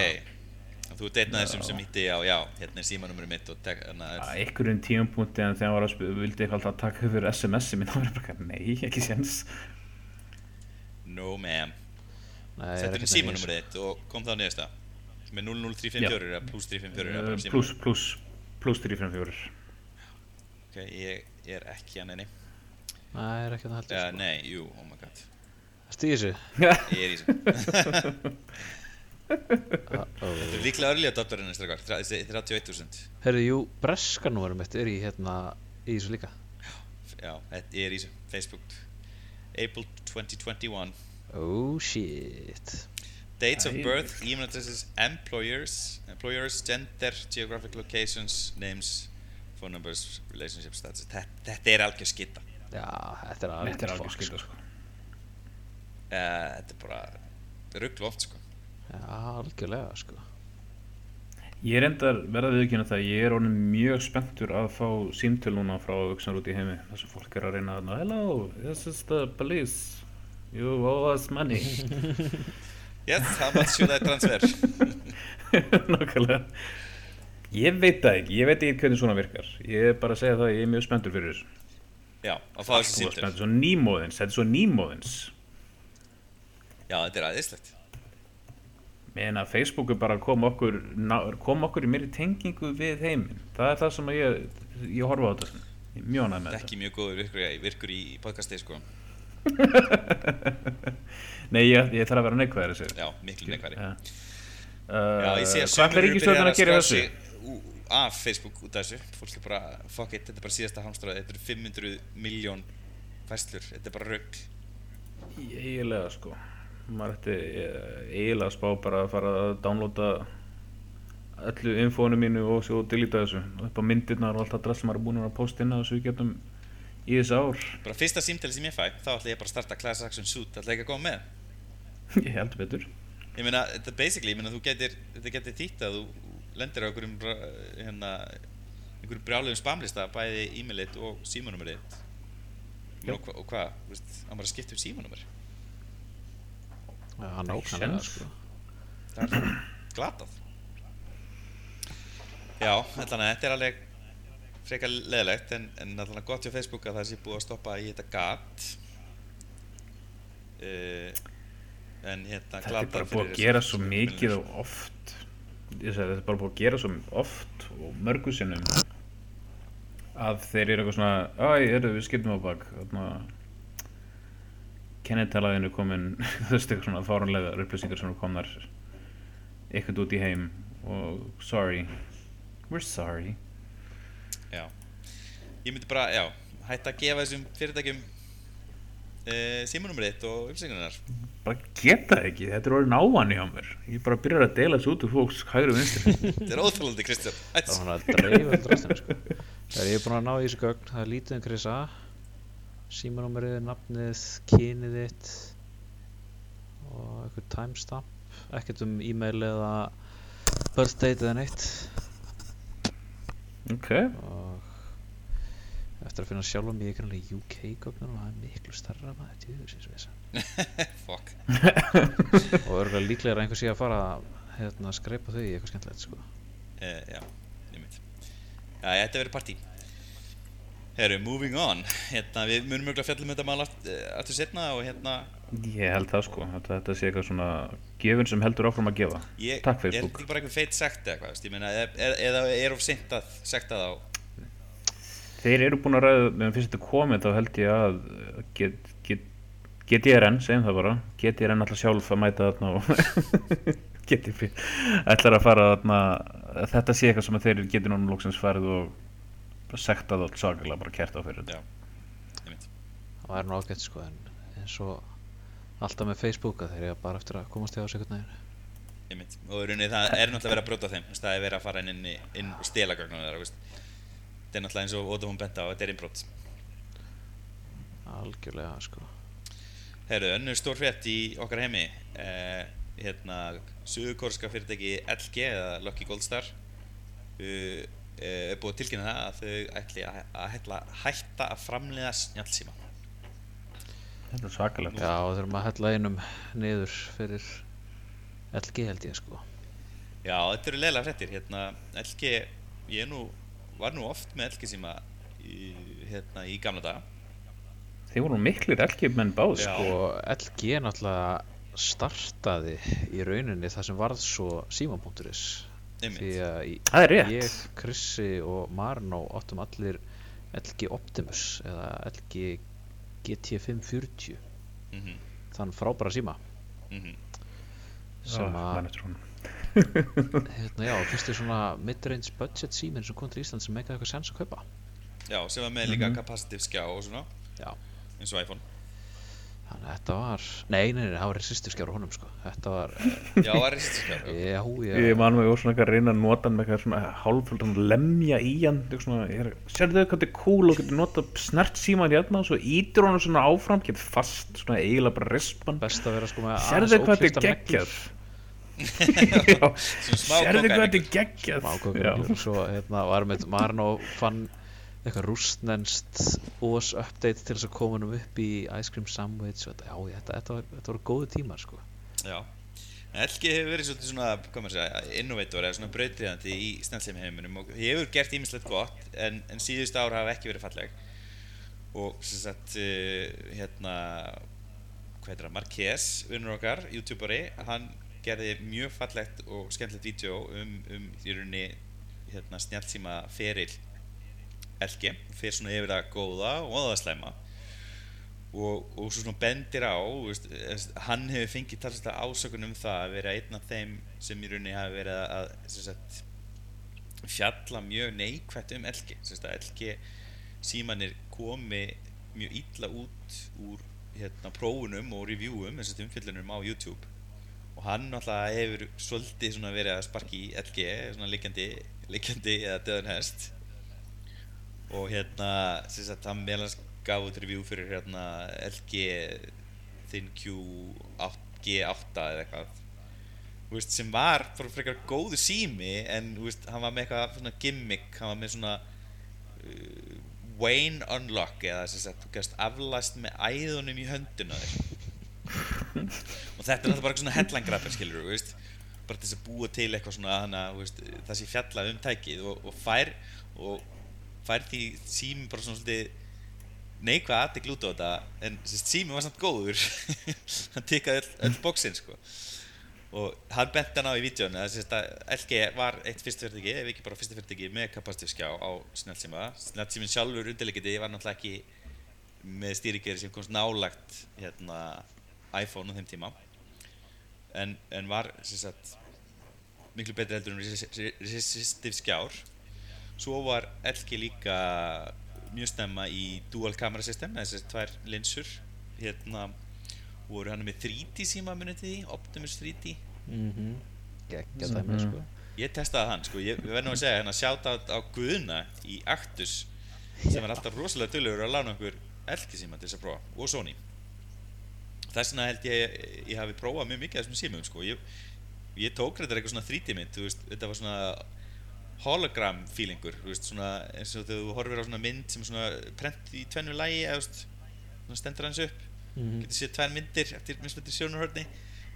þú af þessum sem ítti á já, hérna er símanúmerið mitt og að einhverjum tíumpunkti en þegar hann var að vildi ég alltaf taka fyrir SMS-i minn þá var ég bara, nei, ekki séns. No ma'am. Settur inn símanúmerið þitt og kom þá niðursta með 00354 eða plus 354 eða bara Uh, símanúmerið. plus, plus, plus 354 ok, ég, ég er ekki enni þessu. Nei, ég er ekkert með heldur uh, nei, jú, oh my god. Ertu í þessu? ég er í þessu. Þetta er líklega örlíða dottorinn strakar, 31.000 Herðu, jú, breska númerum mitt er í hérna í þessu líka. Já, þetta- ég er í þessu, Facebook. April 2021 Oh shit Dates of birth, email addresses, employers Employers, gender, geographic locations Names, phone numbers, relationship status Þetta, þetta er algjör skitta uh, Já, þetta er fuck, skilta sko. Þetta er bara rugglu oft sko. Já, algjörlega sko. Ég er endar verða viðkynna það ég er orðin mjög spenntur að fá símtöl núna frá auksan út í heimi þar sem fólk er að reyna að Hello, this is the police? You owe us money Yes, how much should I transfer? Nákvæmlega. Ég veit það ekki, ég veit ekki hvernig svona virkar. Ég er bara að segja það að ég er mjög spenntur fyrir þessu. Já, að fá þessi Þú er símtöl spenntur, svo nýmóðins, þetta er svo nýmóðins. Já, þetta er aðeinslegt Meina Facebook er bara að koma okkur koma okkur í meiri tengingu við heiminn. Það er það sem ég, ég horfa á þetta sem. Ég er ánægð með þetta Ekki mjög góður virkur, virkur í podcasti sko Nei, ég, ég þarf að vera neikvæður þessu. Já, miklu neikværi Já. Já, ég sé að Hvað sömur er ríkistjórnin að gera í þessu? þessu af Facebook út af þessu. Fólk er bara, fuck it, þetta er bara síðasta hamstráð þetta eru 500 miljón fæslur, þetta er bara rögg Eiginlega sko. Maður ætti eh, eiginlega að spá bara að fara að downloada öllu infónu mínu og svo delita þessu. Og upp á myndirnar og allt það drall sem maður er búin að posta inn að þessu við getum í þessu ár. Bara fyrsta símtali sem ég fæ, þá ætla ég bara að starta class action suit, ætla ekki að koma með ég held betur. Ég meina, þetta er basically, ég meina, þú getur þetta getur þýtt að þú lendir á einhverjum hérna, einhverjum brjálegum spamlista, bæði e-mailit og símanúmerið Já. og, hva, og hvað, þú veist, að maður að skipta um símanúmer? Já, nákvæmlega sense. sko. Það er glatað. Já, allan að þetta er alveg frekar leðilegt en, en allan að gott hjá Facebook að það sé búið að stoppa í þetta gat. Uh, en hérna þetta er bara búið að gera svo mikið og oft. Segi þetta er bara búið að gera svo oft og mörgu sinnum að þeir eru eitthvað svona æ, eru við skiptum á bak. Þarna kennitalaðinu komin þú veist eitthvað svona fáranlega upplýsingar sem komnar eitthvað út í heim og sorry. We're sorry. Já, ég myndi bara, já hætta að gefa þessum fyrirtækjum uh, símanúmerið og upplýsingarnar. Bara geta það ekki, þetta er orðin ávan hjá mér. Ég bara byrjar að dela þessu út úr fólks hægri og vinstri. Þetta er óþálandi Kristján. Það var hann að dreifa um drastin sko. Ég er búinn að ná í þessu gögn, það er lítið um Chris A. Símanúmerið, nafnið, kynið þitt og eitthvað timestamp. Ekkert um e-mail eða birthdate eða neitt. Ok, og eftir að finna sjálfa mig í grannlega UK gögnum og það er miklu starra maður djúðusins vesa fuck. Og örgulega líklega er einhver sé að fara að hérna, skreipa þau í eitthvað skemmtilegt sko. uh, já, einmitt. Já, þetta verður partí. Herru, moving on. Hérna, við munum mjög fjallum þetta mál aft- eh, setna og hérna Ég held það sko, þetta, þetta sé eitthvað svona gefin sem heldur áfram að gefa. Ég, Takk Facebook þetta ekki bara einhver feit sekt eða hvað, veist, ég meina, eða- eða er of sint að sekta þá Þeir eru búin að ræða, meðan fyrst þetta komið þá held ég að get, get, GTRN, segjum það bara GTRN alltaf sjálf að mæta þarna og GTP ætlar að fara þarna þetta sé eitthvað sem að þeir getur núna lóksins farið og sektað allt sakalega bara kert á fyrir þetta það væri nú ágætt sko en eins og alltaf með Facebook að þeir eru bara eftir að komast veginn Einmitt. og í rauninni það er náttúrulega verið að brjóta á þeim það er verið að fara inn, inn, í- inn og stela gögnum þeirra. Þetta er náttúrulega eins og Óta hún benda á þetta er innbrot. Algjörlega sko. Herru, önnur stór frétt í okkar heimi eh, hérna, suðukorska fyrirtæki LG eða Lucky Goldstar uh, er búið að tilkynna það að þau ætli að, að hætta, hætta að framleiða snjálfsíma Þetta er svakalegt. Já og þurfum að hella einum niður fyrir LG held ég sko. Já, þetta eru leiðlega fréttir. Hérna, LG, ég nú var nú oft með LG síma í, hérna, í gamla daga. Þeir voru miklir elgjumenn báð sko. og LG náttúrulega startaði í rauninni það sem varð svo síma.is því að er rétt. ég, Krissi og Marno áttum allir LG Optimus eða LG GT540 mm þann frábæra síma. -hmm. sem Ah, að. hérna, já, fyrstu svona mid-range budget síminn sem kom til Ísland sem meikaði eitthvað sens að kaupa. Já, sem var með líka Mhm. capacitive skjá og svona. Já, eins og iPhone. Þannig að þetta var nei, nei, nei, það var resistive skjár á honum sko. Þetta var, Já, það er resistive skjá já. já, Ég man mig úr svona eitthvað að reyna að nota hann með eitthvað svona hálföldan lemja í hann sérðu þau hvað þetta er cool og getur nota snert síman hérna og svo ítur hann svona áfram, getur fast svona eiginlega bara rispan. Best að vera sko með Sérðu aðeins hvað þetta er geggjað Sérðu hvað þetta er geggjað? Kókaín. svo hérna, var með Marno fann eitthvað rústnenst OS update til þess að koma hann upp í Ice Cream Sandwich og þetta, já, þetta, þetta, var, þetta voru góðu tímar sko. Já. En LG hefur verið svona, hvað maður segja, innovator eða svona brautriðandi í snjálfsheim heiminum og hefur gert ímislegt gott en, en síðustu ár hafa ekki verið falleg. Og sem sagt uh, hérna hvað heitir það, Marquez, unnur okkar youtuberi, hann gerði mjög fallegt og skemmtilegt vídeo um, um í rauninni hérna, snjálfsíma feril LG fyrir svona yfir það góða og það slæma og, og svo svona bendir á veist, hann hefur fengið talsvægt ásökun um það að vera einn af þeim sem í rauninni hafi verið að sagt, fjalla mjög neikvætt um að LG símanir komi mjög illa út úr hérna, prófunum og reviewum þess að umfyllunum á YouTube og hann náttúrulega hefur svolítið verið að sparki í LG líkjandi, eða döðan hest. Og hérna sagt hann meðlans gaf út review fyrir hérna LG ThinQ 8G8 eða eitthvað. Veist, sem var bara frekar góðu sími en veist, hann var með eitthvað svona gimmick hann var með svona uh, Wayne Unlock eða sem sagt, þú gæst aflæst með æðunum í hönduna þér og þetta er náttúrulega bara svona headline-grabber skilur þú veist. Bara þess að búa til eitthvað svona hana, veist, það sé fjalla um tækið og, og fær og fær því sími bara svona svolítið neikvæð aðtegl út á þetta en sími var samt góður. Hann tikkaði öll, öll bóksinn sko. Og hann bent hann á í vídjónu að LG var eitt fyrsta fyrirtæki ef ekki bara fyrsta fyrirtæki með kapacitífskjá á snjálfsíma snjálfsímin sjálfur undirleikiti var náttúrulega ekki með stýrikeri sem komst nálagt hérna, iPhone á þeim tíma. En, en var sérst, miklu betri heldur en resistive skjár. Svo var LG líka mjög stemma í dual camera system þess að tvær linsur. Hérna voru hann með 3D síma munið Optimus 3D mm -hmm. geggja Mhm. dæmi sko. ég testaði hann sko, ég verði nú að segja hérna sjáta á Guðna í Actus sem er alltaf rosalega dölur að lána okkur LG síma til þess að prófa og Sony þess vegna held ég ég hafi prófað mjög mikið af þessum símum sko. Ég, ég tók þetta eitthvað svona 3D mynd þú veist, þetta var svona hologram feelingur, þú veist, svona eins og þegar þú horfir á svona mynd sem er svona prent í tvennu lægi eða þú veist, svona stendur hans upp. Mm getur séð tvær myndir eftir mismyndir sjónarhörni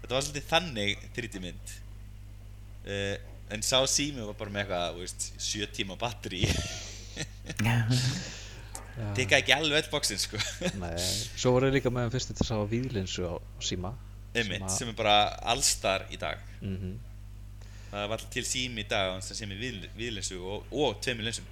þetta var svolítið þannig 3D mynd uh, en sá sími var bara með eitthvað þú veist, sjö tíma batteri tikka ekki alveg öll bóksin sko. Nei, svo voru ég líka með hann fyrst til að sá víðlinsu á síma einmitt, að- sem er bara allstar í dag. Mm það var alltaf til sími í dag sem sem er við, viðlinsu og, og tveimur linsum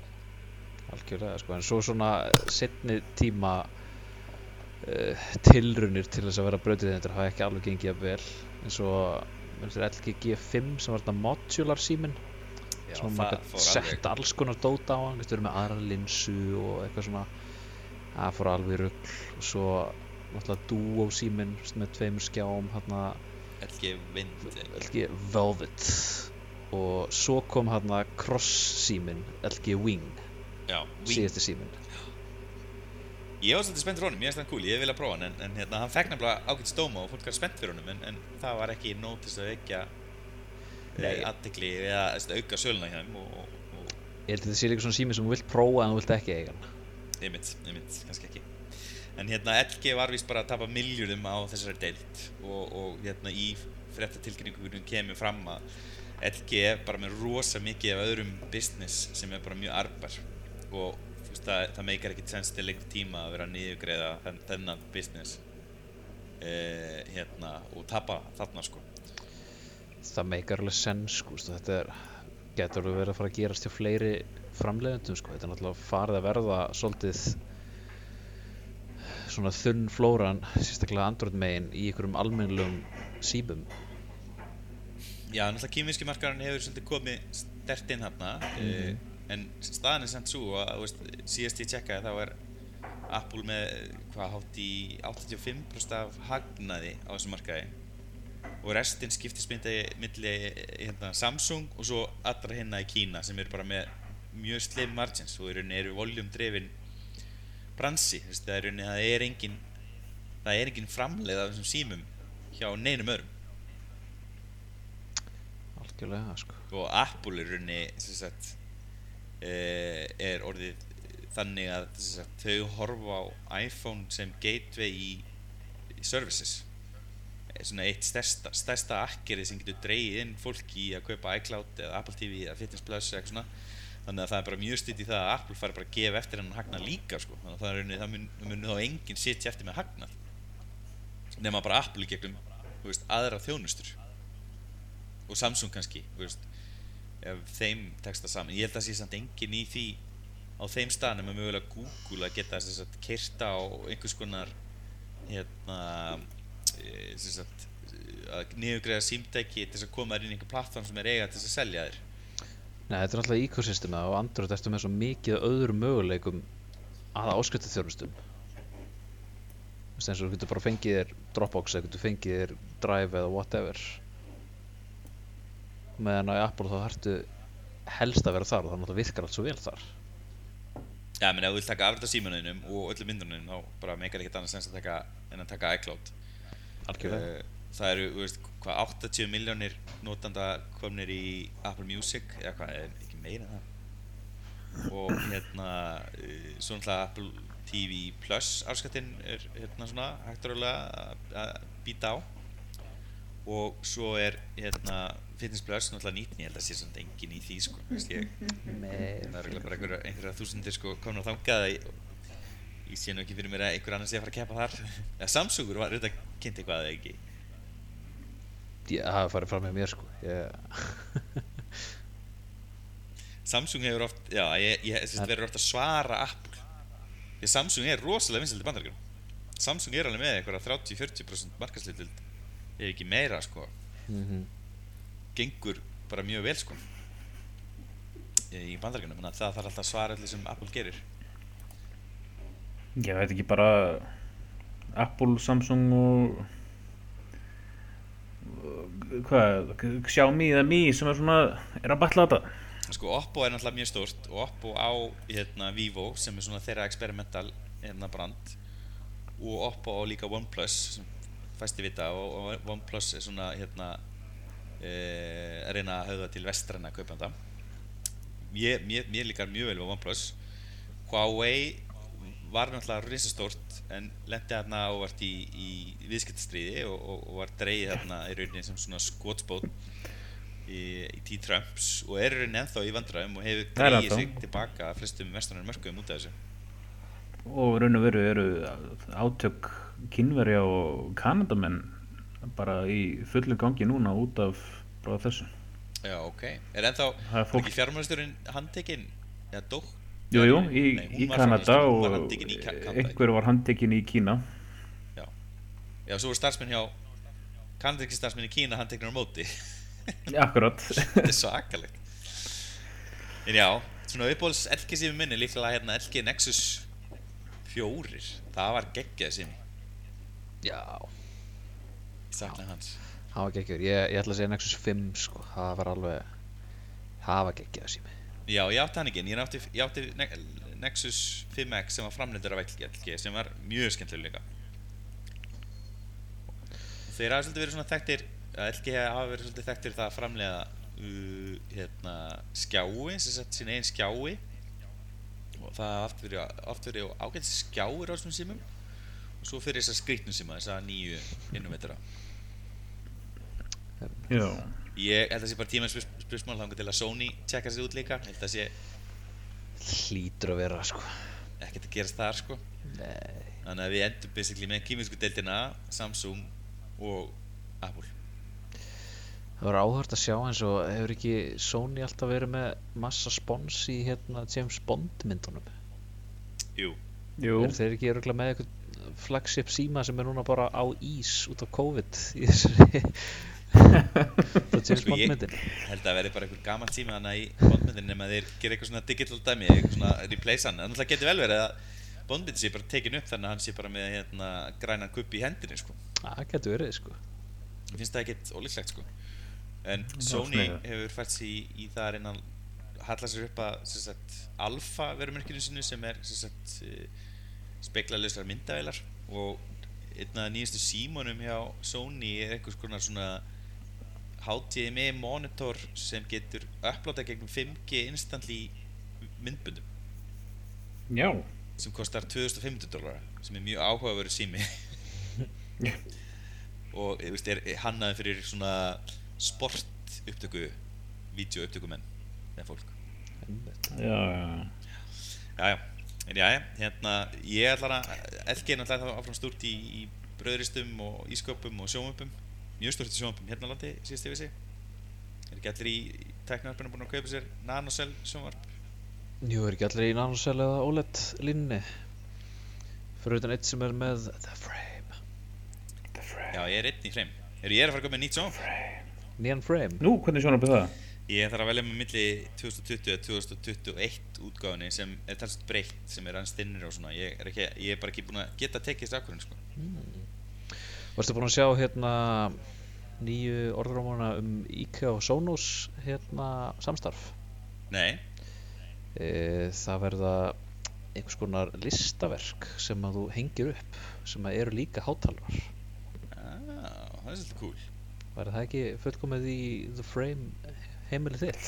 algjörlega sko, en svo svona setni tíma uh, tilrunir til þess að vera brautiðendur hafa ekki alveg gengið jafn vel. Eins og minnst er LG G5 sem var þetta modular síminn sem maður gæti sett alls konar dót á hann, getur verið með aðra linsu og eitthvað svona. Það fór alveg í rugl. Og svo náttúrulega Duo síminn með tveimur skjáum hérna LG Vind LG Velvet. Og svo kom hérna Cross síminn LG Wing, Wing. síðasti síminn. Ég var svolítið spennt fyrir honum, ég finnst hann cool, ég vilja prófa hann en, en hérna, hann fekk nefnilega ágætt stóma og fólk var spennt fyrir honum en, en það var ekki nótist að vekja Nei. aðtekli eða auka söluna hjá þeim og, og, og Ég held að þetta sé líka svona sími sem þú vilt prófa en þú vilt ekki eiga hann. einmitt, einmitt, kannski ekki en hérna LG var vist bara að tapa miljardum á þessari deild og, og hérna í fréttatilkynningunum kemur fram að LG er bara með rosa mikið af öðrum business sem er bara mjög arbar og þú veist, það, það meikar ekkert sens til lengur tíma að vera að niðurgreiða þenn, þennan business eh, hérna og tapa þarna sko Það meikar alveg sens, sko, þetta er, getur verið að fara að gerast hjá fleiri framleiðendum, sko, þetta er náttúrulega farið að verða svolítið svona þunn flóran, sérstaklega Android megin í einhverjum almennlegum símum. Já, náttúrulega kýminski markarinn hefur svolítið komið stert inn hérna mm en staðan er samt svo að veist, síðast ég tjekkaði þá er Apple með hvað hátt í 85% af hagnaði á þessum markaði og restinn skiptist myndi milli hérna, Samsung og svo allra hérna í Kína sem eru bara með mjög slim margins og í rauninni eru voljum drefin bransi, það er rauninni það er engin það er engin framleið af þessum símum hjá neinum öðrum. Algjörlega, sko. og Apple er rauninni sagt, eh, er orðið þannig að sagt, þau horfa á iPhone sem gateway í, í services svona eitt stærsta, stærsta akkerið sem getur dreigið inn fólki í að kaupa iCloud eða Apple TV eða Fitness Plus eða eitthvað svona. Þannig að það er bara mjög stutt í það að Apple fari bara að gefa eftir hennan hagnað líka sko. þannig að það, er rauninni, það mun, það mun þá enginn sitja eftir með hagnað nema bara Apple gegnum þú veist, aðra þjónustur. Og Samsung kannski þú veist, ef þeim tekst það saman. Ég held að það sé samt engin í því á þeim staðnum er mögulega Google að geta þess að kyrta á einhvers konar hérna sagt að niðurgreiða símtæki til þess að koma þér inn í einhver plattform sem er eiga til þess að selja þér Nei, þetta er náttúrulega ecosystemið og Android ertu með svo mikið af öðrum möguleikum að áskrifta þjónustum. Þú veist eins og þú getur bara fengið þér Dropbox eða getur fengið þér Drive eða whatever. Meðan á Apple þá þarftu helst að vera þar og það náttúrulega virkar allt svo vel þar. Já, menn ef þú vilt taka afrið af símanunum og öllum myndunum þá bara meikar ekkert annað sens að taka en að taka iCloud Algjörlega. Eh, Það eru, þú veist, hvað 80 miljónir notanda komnir í Apple Music eða hvað, er ekki meira það. Og hérna eh, svo náttúrulega Apple TV Plus afskattinn er hérna svona hægt og rólega að- býta á. Og svo er hérna Fitness Plus náttúrulega nýtt en ég held að sé svona engin í því sko, veist ég. Nei, það er örugglega bara einhverja, einhverja þúsundir sko komin á þangað að ég, sé nú ekki fyrir mér að einhver annar sé að fara að keppa þar. Ja, Samsungur var auðvitað kynnt eitthvað eða ekki? Ég hafa farið fram með mér sko. Ég, Samsung hefur oft, já, ég, ég sérst, Það- verður oft að svara Apple. Því að Samsung er rosalega vinsælt í bandaríkjum Samsung er alveg með einhverja 30-40% markaslutild ef ekki meira sko. Mm gengur bara mjög vel sko í að það þarf alltaf að svara allir sem Apple gerir Ég veit ekki bara Apple, Samsung og hvað, Xiaomi eða Mi sem er svona, er að batla þetta. Sko Oppo er náttúrulega mjög stórt og Oppo á hérna, Vivo sem er svona þeirra experimental hérna, brand og Oppo á líka OnePlus sem fæsti vita og, og OnePlus er svona hérna e, að reyna að höfða til vestræna kaupanda mér, mér, mér líkar mjög vel með OnePlus. Huawei var náttúrulega risastórt en lendi hérna ávart í, í viðskiptastríði og, og, og var dreigið hérna í rauninni sem svona skotspót í, í tí Trumps og er rauninni ennþá í vandræðum og hefur ennþá. sig tilbaka að flestum vestrænum mörkuðum út af þessu og raun og veru eru átök kynverja og kanadamenn bara í fullum gangi núna út af bara þessu Já, ok. Er ennþá, fólk- ekki fjármálastjórinn handtekinn, eða dótt? Jú, jú, í, í Kanada og einhver var handtekinn í Kína Já. Já, svo er starfsmenn hjá, kanadinski starfsmenn í Kína handteknir á móti. Akkurat Þetta er svakalegt. En já, svona uppbóls LG sími minni, líklega hérna LG Nexus 4, það var geggjað sími. Já, Ég saknaði hans. það var geggjur. Ég, ég ætla að segja Nexus 5 sko, það var alveg, það var geggjað sími. Já, ég átti hann ekki, en ég átti, ég átti Ne- Nexus 5X sem var framleitur af LG, sem var mjög skemmtileg líka. Þeir hafa svolítið verið svona þekktir, LG hafa verið svolítið þekktir það að framlega uh, hérna, skjái, sem sagt sín eigin skjái. Og það hafa oft verið, oft verið ágætt skjáir á þessum símum. Og svo fyrir þessar skrýtnum síma, þessar nýju innovatera. Já, Ég held að það sé bara tíma spursmál þangar til að Sony tjekka sér út líka. Held að það sé Hlýtur að vera sko. ekkert að gerast þar sko. Nei. Þannig að við endum basically með kýminsku deildina, Samsung og Apple. Það var áhört að sjá eins og hefur ekki Sony alltaf verið með massa spons í hérna James Bond myndunum. Jú. jú Er þeir ekki öruglega með eitthvað flagship síma sem er núna bara á ís út af COVID í þessari af James Sko, ég-? Held að verði bara einhver gammal tíma þannig í Bondmyndin nema þeir gera eitthvað svona digital dæmi, eitthvað svona replace hann. En það getur vel verið að Bondmyndin sé bara tekin upp þannig að hann sé bara með hérna grænan kupp í hendinni sko. Það getur verið sko. Mér finnst það ekkert ólíklegt sko. En er Sony sniðugt. hefur fært sig í, í það að reyna að halla sér upp að alfa verumörkinu sinu sem er sem sagt, speklaðlausar myndavélar og einn af nýjastu símónum hjá Sony er konar svona HDMI monitor sem getur upplótað gegnum 5G instantly myndbundum Já, sem kostar 2500 dólar sem er mjög áhugaveru sími. Og veist, er hannaði fyrir svona sport upptöku vídeo upptökumenn með fólk. Já, já Jæja, en jæja, hérna ég ætla að LG er náttúrulega áfram stúrt í, í bröðristum og ísköpum og sjónvömpum mjög stúrt í sjónvömpum hérna landi síðast yfir sig. Er ekki allir í, teknivarpinu búin að kaupa sér nanocell sjónvarp? Jú, er ekki allir í nanosel eða OLED línni fyrir utan eitt sem er með The Frame. Já, ég er einn í hreim er ég er að fara að koma með nýtt sjónvarp? Neon Frame. Nú, hvernig sjónarpið það? Ég þarf að velja með milli 2020 eða 2021 útgáðunni sem er talsett breytt, sem er hans stinnir og svona. Ég er, ekki, ég er bara ekki búinn að geta tekið þessu ákvörðin, sko. Varstu búin að sjá hérna nýju orðrómana um IKEA og Sonos hérna samstarf Nei, e, það verða einhvers konar listaverk sem að þú hengir upp sem að eru líka hátalar ah, það er svolítið cool. Væri það ekki fullkomið í The Frame heimilið þitt?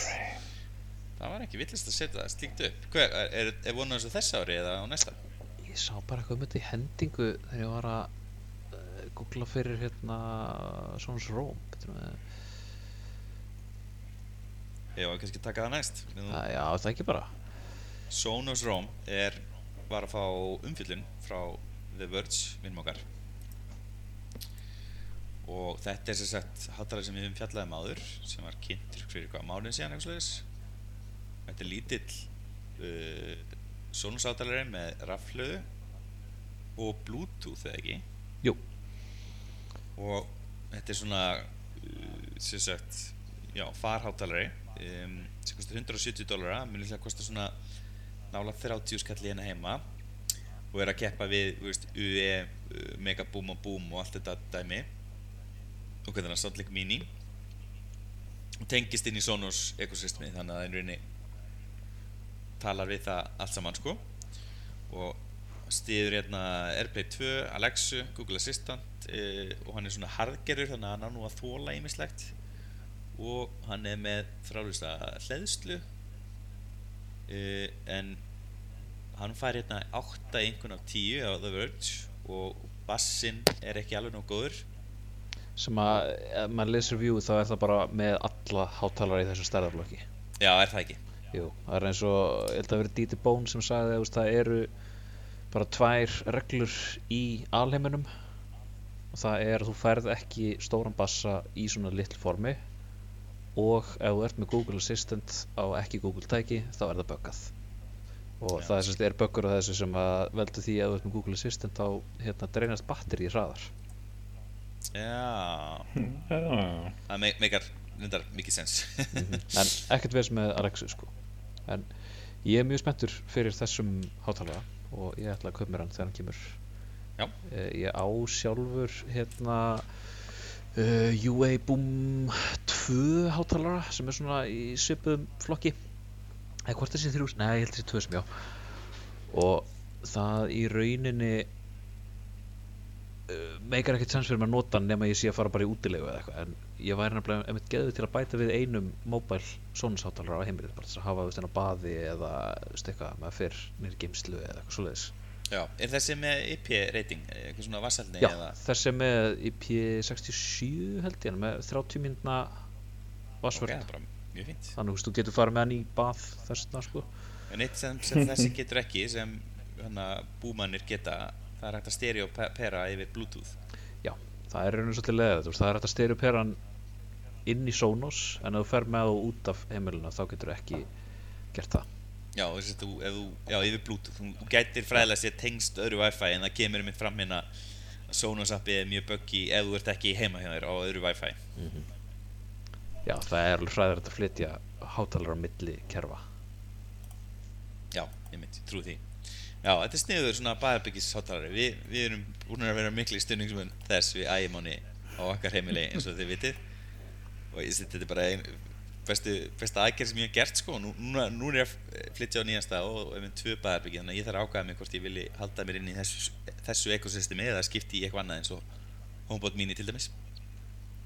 Það var ekki villist að setja það slíkt upp. Hver, er, er, er vonað þessu þessa ári eða á næsta? Ég sá bara eitthvað um þetta í hendingu þegar ég var að googla fyrir hérna Sonos Rome Ég var kannski að taka það næst. Nú, að, Já, það ekki bara Sonos Rome er, var að fá umfyllun frá The Verge, vinnum okkar. Og þetta er sem sagt hátalar sem við höfum fjallað um áður, sem var kynntur fyrir hvað mánuð síðan eitthvað. Þetta er lítill uh, Sonos hátalari með rafhlöðu og Bluetooth eða ekki. Jú, og þetta er svona uh, sem sagt já, farhátalari um, sem kostar 170 dólara mun líklega kosta svona nála 30 skalli hérna heima. Og er að keppa við þú veist, UE, uh, Megaboom og Boom og allt þetta dæmi. Og hvernig það er Soundlink Mini. Og tengist inn í Sonos ekosystemi þannig að það er rauninni talar við það allt saman sko. Og stiður hérna Airplay 2, Alexa, Google Assistant uh, og hann er svona harðgerður þannig að hann á nú að þóla ýmislegt. Og hann er með þrálusta hleðslu uh, en hann fær hérna 8 einhvern af 10 á The Verge og bassinn er ekki alveg nóg góður. Sem að ef maður lesur view þá er það bara með alla hátalara í þessum stærðarflokki. Já, er það ekki? Jú, það er eins og, ég held að vera Dieter Bone sem sagði að það eru bara tvær reglur í alheiminum. Og það er að þú færð ekki stóran bassa í svona litlu formi. Og ef þú ert með Google Assistant á ekki Google tæki þá er það böggað. Og Já. það er, er böggur á þessu sem að veldur því að þú ert með Google Assistant þá hérna dreynast batteri hraðar. Já, það me meikar reyndar mikið sens. En ekkert veist með Alexa sko. En ég er mjög spenntur fyrir þessum hátalara og ég ætla að kaupa mér hann þegar hann kemur. Já. Eh, ég á sjálfur hérna uh, UA Boom 2 hátalara sem er svona í svipuðum flokki. Eða hvort þessi þrjús, nei ég held þessi tvö sem já og það í rauninni uh, meikar ekkert sens fyrir að nota nema ég sé að fara bara í útilegu eða eitthvað en ég væri nefnilega einmitt geðu til að bæta við einum mobile Sonos-hátalara á heimilið bara til að hafa veist inn á baði eða eitthvað maður fyrr nýri geimslu eða eitthvað svoleiðis. Já, er þessi með IP rating, eitthvað svona vassalni Já, eða? þessi með IP67 held ég með 30 mínúna Ok, vassvörð það er bara mjög fínt. Þannig veist, þú getur farið með hann í bað þessna sko. En eitt sem, sem þessi getur ekki sem hana, búmannir geta það er hægt að stereopera yfir Bluetooth það er rauninu svolítið leðið það er hægt að stereopera hann inn í Sonos en ef þú fer með þú út af heimilina þá getur þú ekki gert það. Já, þú, ef þú, já, yfir Bluetooth þú gætir fræðilega sér tengst öðru Wi-Fi en það kemur mitt fram hérna Sonos appi er mjög buggy ef þú ert ekki heima hjá þér á öðru Wi-Fi. Já, það er alveg hræðilegt að flytja hátalara á milli kerfa. Já, ég mynd, ég trú því Já, þetta er sniður svona bæðarbyggis hátalari Vi, Við erum búin að vera miklu stundningsmun þess. Við ægimáni á okkar heimili eins og þið vitið. Og ég, þetta er bara ein, bestu, besta aðgerð sem ég hef gert sko. Nú, núna, nú er ég að flytja á nýjasta og ef við tvö bæðarbyggi þannig að ég þarf að ákvæða mig hvort ég vilji halda mér inn í þessu, þessu ekosystemi eða skipti í eitthvað annað eins og HomePod mini til dæmis.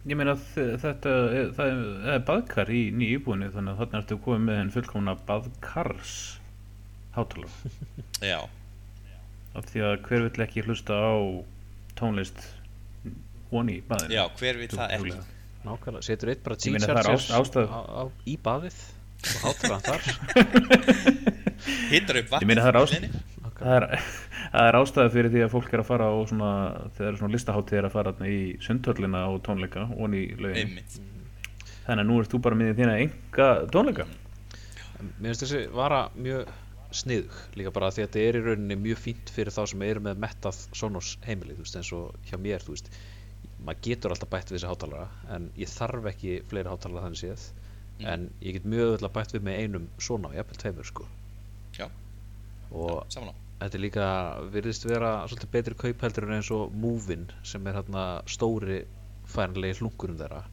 Ég meina þetta er, er, baðkar í nýju íbúinu þannig að þarna ertu komið með henn fullkomna baðkars hátalara Já, af því að hver vill ekki hlusta á tónlist honi í baðinu? Já, hver vil það ekki. Nákvæmlega, setur eitt bara á, í baðið og hátalara þar. Hittar upp vatn Ég meina, það er ást- hliðinni. það er, það er ástæði fyrir því að fólk er að fara á svona, þegar svona listaháttíð er að fara þarna í sundhöllina á tónleika honi í lögin Einmitt. þannig að nú ert þú bara með þína enga tónleika En Mér finnst þessi vara mjög sniðug líka bara því að þetta er í rauninni mjög fínt fyrir þá sem eru með mettað Sonos heimili þú veist eins og hjá mér þú veist. Maður getur alltaf bætt við þessi hátalara en ég þarf ekki fleiri hátalara þannig séð. Mm. en ég get mjög öll að bætt við með einum svona, jafnvel tveimur sko. Já. og Samanlá þetta er líka virðist vera svolítið betri kaup heldur en eins og Movin sem er hérna stóri færanlegi hlunkurinn þeirra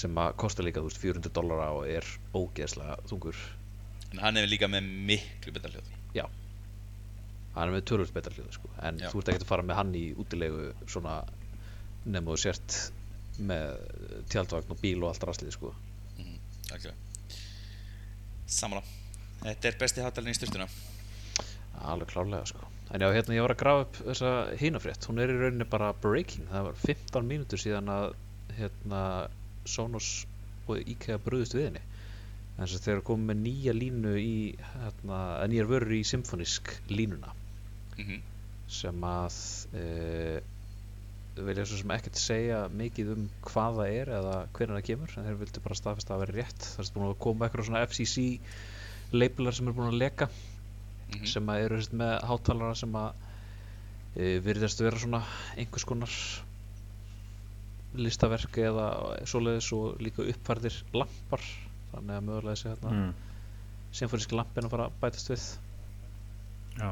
sem að kosta líka þú veist 400 dollara og er ógeðslega þungur En hann er líka með miklu betra hljóð hann er með tölvöld betra hljóð sko. en Já. þú ert ekkert að fara með hann í útilegu svona nema þú sért með tjaldvagn og bíl og allt rastlið sko. Algjörlega Samanlá Þetta er besti hátalinn í styrtuna alveg klárlega sko. en já, hérna ég var að grafa upp þessa hinafrétt hún er í rauninni bara breaking það var 15 mínútur síðan að hérna Sonos og IKEA bröðust við henni en þess að þeir eru komið með nýja línu í hérna, nýjar vörur í symfonisk línuna mm sem að e, vilja svo sem ekkert segja mikið um hvað það er eða hvernig það kemur en þeir vildu bara staðfesta að vera rétt. Það er búin að koma eitthvað svona FCC labelar sem er búin að leka Mhm. sem að eru með hátalara sem að e, virðast vera svona einhvers konar listaverk eða svoleiðis og líka uppfærdir lampar þannig að mögulega þessi hérna mm. symfóníski lampin að fara að bætast við. Já.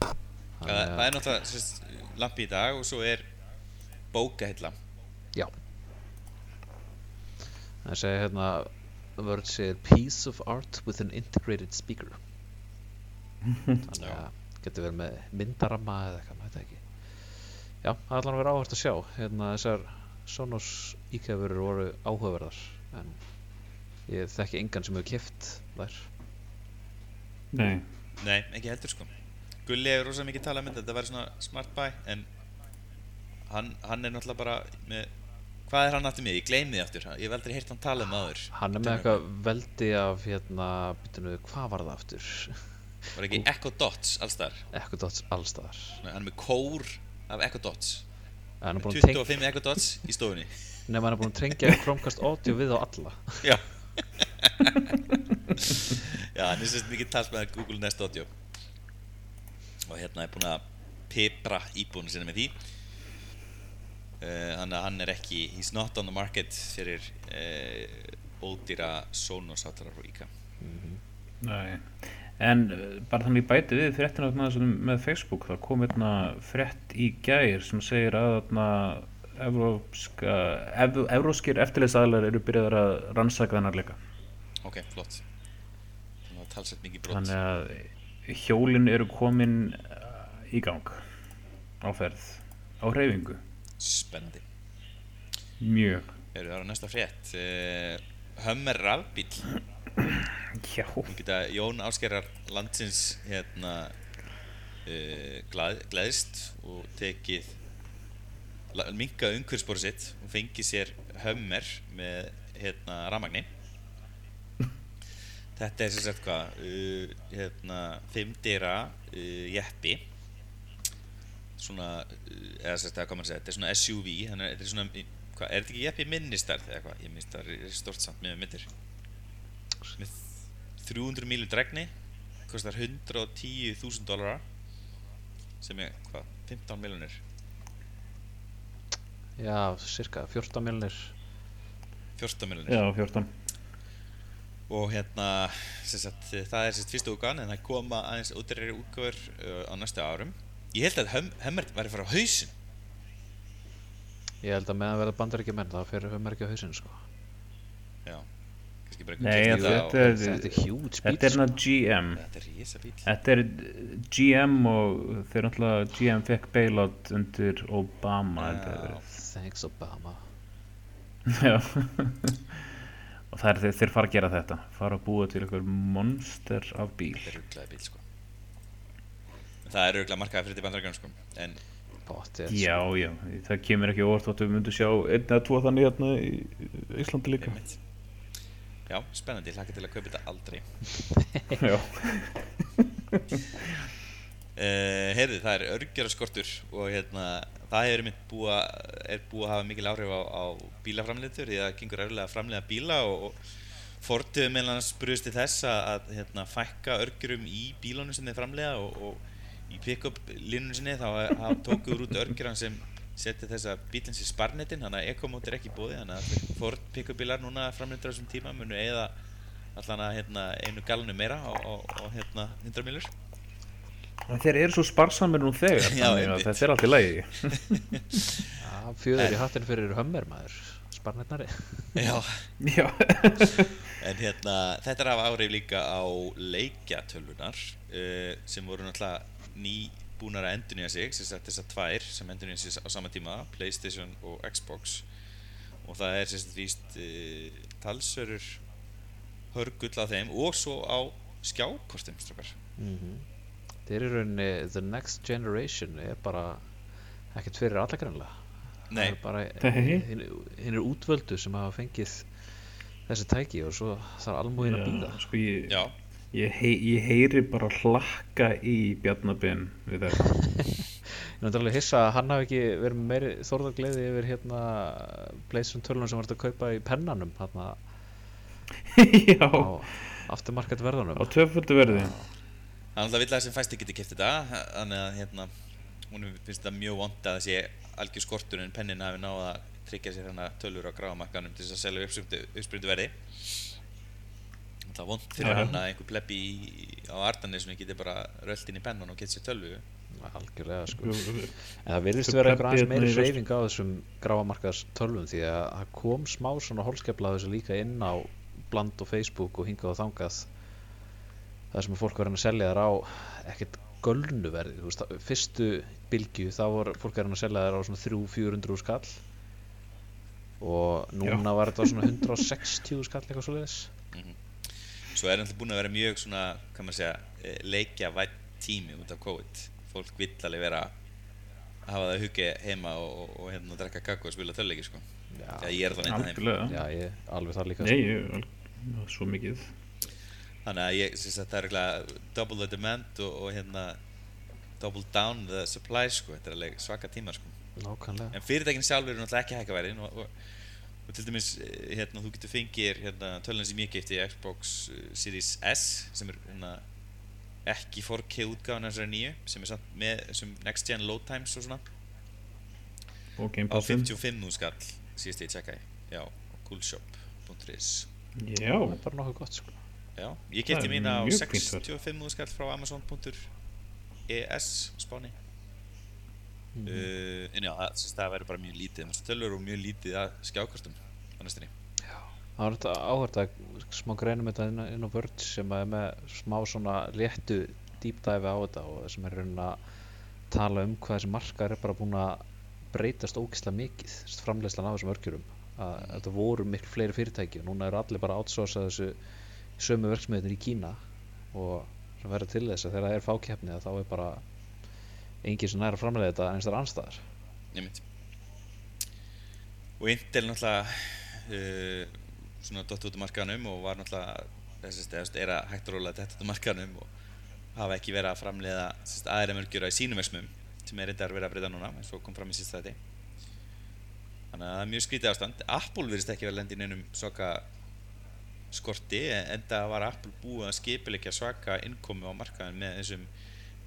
Það, það er náttúrulega sérst, lampi í dag og svo er bókahilla. Já. Það segir hérna Word segir Piece of art with an integrated speaker. Þannig að getur verið með myndaramma eða eitthvað, maður veit það ekki. Já, það er allan að vera áhvert að sjá. Hérna þessar Sonos IKEA-vörur voru áhugaverðar en ég þekki engan sem hefur keft þær. Nei, Nei, ekki heldur sko. Gulli hefur rosa mikið talað um þetta, þetta væri svona smart buy en hann, hann er náttúrulega bara með hvað er hann aftur með, ég gleymi því aftur. Ég hef aldrei heyrt hann tala um það áður. Hann er með eitthvað veldi af hérna, býtum við, hvað var það aftur? Var ekki Echo Dots alls þar? Echo Dots allstaðar Hann er með kór af Echo Dots. Hann er búin að tengja 25 Echo Dots í stofunni. Nefn hann er búin að trengja Chromecast Audio við á alla. Já Já, hann er sérst mikið talsmaður Google Nest Audio. Og hérna er búin að pipra íbúinu sinni með því. Uh, þannig að hann er ekki he's not on the market fyrir uh, ódýra Sonos hátalara frá IKA Nei, en uh, bara þannig bæti við fréttina með Facebook, það kom hérna frétt í gær sem segir að þarna evróskir eftirlitsaðlar eru byrjaðar að rannsaka þennar leika. ok, flott. Þannig að talsett mikið brot. Þannig að hjólin eru komin uh, í gang. Á ferð, á hreyfingu, spennandi. Mjög. eru það á næsta frétt. Uh, Hummer rafbíl Já, Við geta Jón Áskerar landsins hérna uh, glað, gleðist og tekið minga umhverfsbóru sitt og fengið sér hömmer með hérna ramagni þetta er sem sagt hvað uh, hérna fimmdýra uh, jeppi. Svona uh, eða sem sagt hvað maður segja þetta er svona SUV þannig að þetta er svona hvað, er þetta ekki jeppi minnistarð eða hvað, ég minnst það er stort samt með myndir. Með 300 mílu dregni kostar 110.000 dólarar sem er hvað, 15 miljonir Já, cirka 14 miljonir 14 miljonir já, 14. og hérna sagt, það er sérst fyrsta útgáðan en það koma aðeins útræri útgáður uh, á næstu árum ég held að Hum- Hummer væri að fara á hausinn Ég held að meðan verða bandaríkja menn það fyrir höfum ekki á hausinn sko. já, Nei, þetta er- Þetta er huge bíl Þetta er sko. hérna GM. þetta er rísa bíl Þetta er GM og þeir náttúrulega GM fekk bailout undir Obama held ég. Thanks Obama. Já. Og það er þeir, þeir fara að gera þetta. Fara að búa til einhver monster af bíl. Þetta er rugglaði bíl sko. Það er rugglaði markaði fyrir til bandarækjum sko. En Pottet Já, já, það kemur ekki óvart að við myndum sjá einn eða tvo þannig hérna í Íslandi líka. Einmitt. Já, spennandi, hlaka til að kaupa þetta aldrei. Já, Uh, heyrðu, það er örgjöraskortur og hérna, það hefur mynd búið að hafa mikil áhrif á, á bílaframleitur því að það gengur erfilega að framleiða bíla og, og Ford meðlan spruðist til þess að, að hérna, fækka örgjörum í bílunum sem þeir framleiða og, og í pick-up línunum sinni þá hafa tókuður út örgjöran sem setja þess að bílinn sér sparnetin þannig að ekomót er ekki búið þannig að Ford pick-up bílar núna framleitur á þessum tíma munu eða allan að hérna, einu galanu meira á hérna, 100 milur en þeir eru svo sparsamir nú þegar Já, að þetta er allt í lagi. Já, fjöður í hattinn fyrir hömmer maður. Sparnetnari Já, Já, En hérna, þetta er af áhrif líka á leikjatölvunar uh, sem voru náttúrulega nýbúnar að endurnýja sig sem sagt þessar tvær sem endurnýja sig á sama tíma Playstation og Xbox. Og það er sem sagt víst uh, talsörur hörgull á þeim og svo á skjákortum strókar Þeir eru rauninni The Next Generation er bara ekkert fyrir alla grannlega Nei, Það er bara hinn er útvöldu sem hafa fengið þessi tæki og svo þarf almúin að býða sko ég, já, ég, hei, ég heyri bara hlakka í Bjarnabinn við þetta. Ég alveg hissa að hann hafi ekki verið meiri þórðargleði yfir hérna Playstation 12 sem var að kaupa í pennanum hérna Já, á afturmarkað verðunum á töföldu verði hann alltaf vill að sem fæsti geti kæft þetta þannig að hérna hún finnst þetta mjög vond að það sé algjör skortur en pennin hafi náð að tryggja sér hérna tölur á gráðamakkanum til þess að selja uppsprundu verði. Það er vond fyrir hann að einhver plebbi í- á Ardanesinu geti bara rölt inn í pennan og geti sér tölvu. Algjörlega sko. En það virðist Svo vera einhver aðeins meiri í hreyfing á þessum gráamarkaðs tölvum því að það kom smá svona holskefla af þessu líka inn á bland og Facebook og hingað og þangað það sem fólk var að selja þær á ekkert gölnu verði. Þú veist, það- fyrstu bylgju þá var fólk að selja þær á svona 300-400 skall. Og núna var þetta svona 160 skall eitthvað svoleiðis. Svo er hann búin að vera mjög svona hvað maður segja, eh, leikja vætt tími út af COVID. Fólk vill alveg vera að hafa það hugge heima og, og, og hérna drekka kakko og spila töluleiki sko. Já. ég er þannig heim Algjörlega. Já, ég alveg þar líka Nei, ég, al- svo mikið þannig að ég syns að það er double the demand og, og hérna double down the supply sko, þetta er alveg svaka tímar sko. Nákvæmlega. En fyrirtækin sjálfur eru náttúrulega ekki hækkaværin og, og, og til dæmis eh, hérna þú getur fengir hérna tölun sem ég kefti Xbox eh, Series S sem er hérna ekki 4K útgáðan þessari nýju sem er samt með þessum next gen load times og svona. Og Game á Passin 55 nú skall síðast ég tjekkaði. Já, á coolshop.is Já, það er bara nokkuð gott sko já, ég Það er mín á mjög fínt verð. 65 nú skall frá amazon.es spáni. Mhm. uh, en já, það, það verður bara mjög lítið þessar tölur og mjög lítið að skjákartum á næstinni Það var þetta áhört að smá greinum þetta inn, á- inn á Verge sem að er með smá svona léttu deep dive á þetta og sem er raunin að tala um hvað þessi markar er bara búin að breytast ógislega mikið þessi framleiðslan af þessum örkjurum að þetta voru miklu fleiri fyrirtæki og núna eru allir bara outsourcað þessu sömu verksmiðunir í Kína og sem verður til þess að þegar það er fákeppni að þá er bara engin sem nær að framleiða þetta eins þar anstæðar Einmitt. og Intel náttúrulega uh, svona dott út af markaðanum og var náttúrulega þessi stefst er að hægt að róla þetta út af markaðanum og hafa ekki verið að framleiða sérst, aðra mörgjur í sínum versmum sem er reyndar verið að breyta núna eins og kom fram í sísta þetta þannig að það er mjög skrítið ástand. Apple virðist ekki verið að lenda í neinum svaka skorti en það var Apple búið að skipilegja svaka innkomi á markaðin með þessum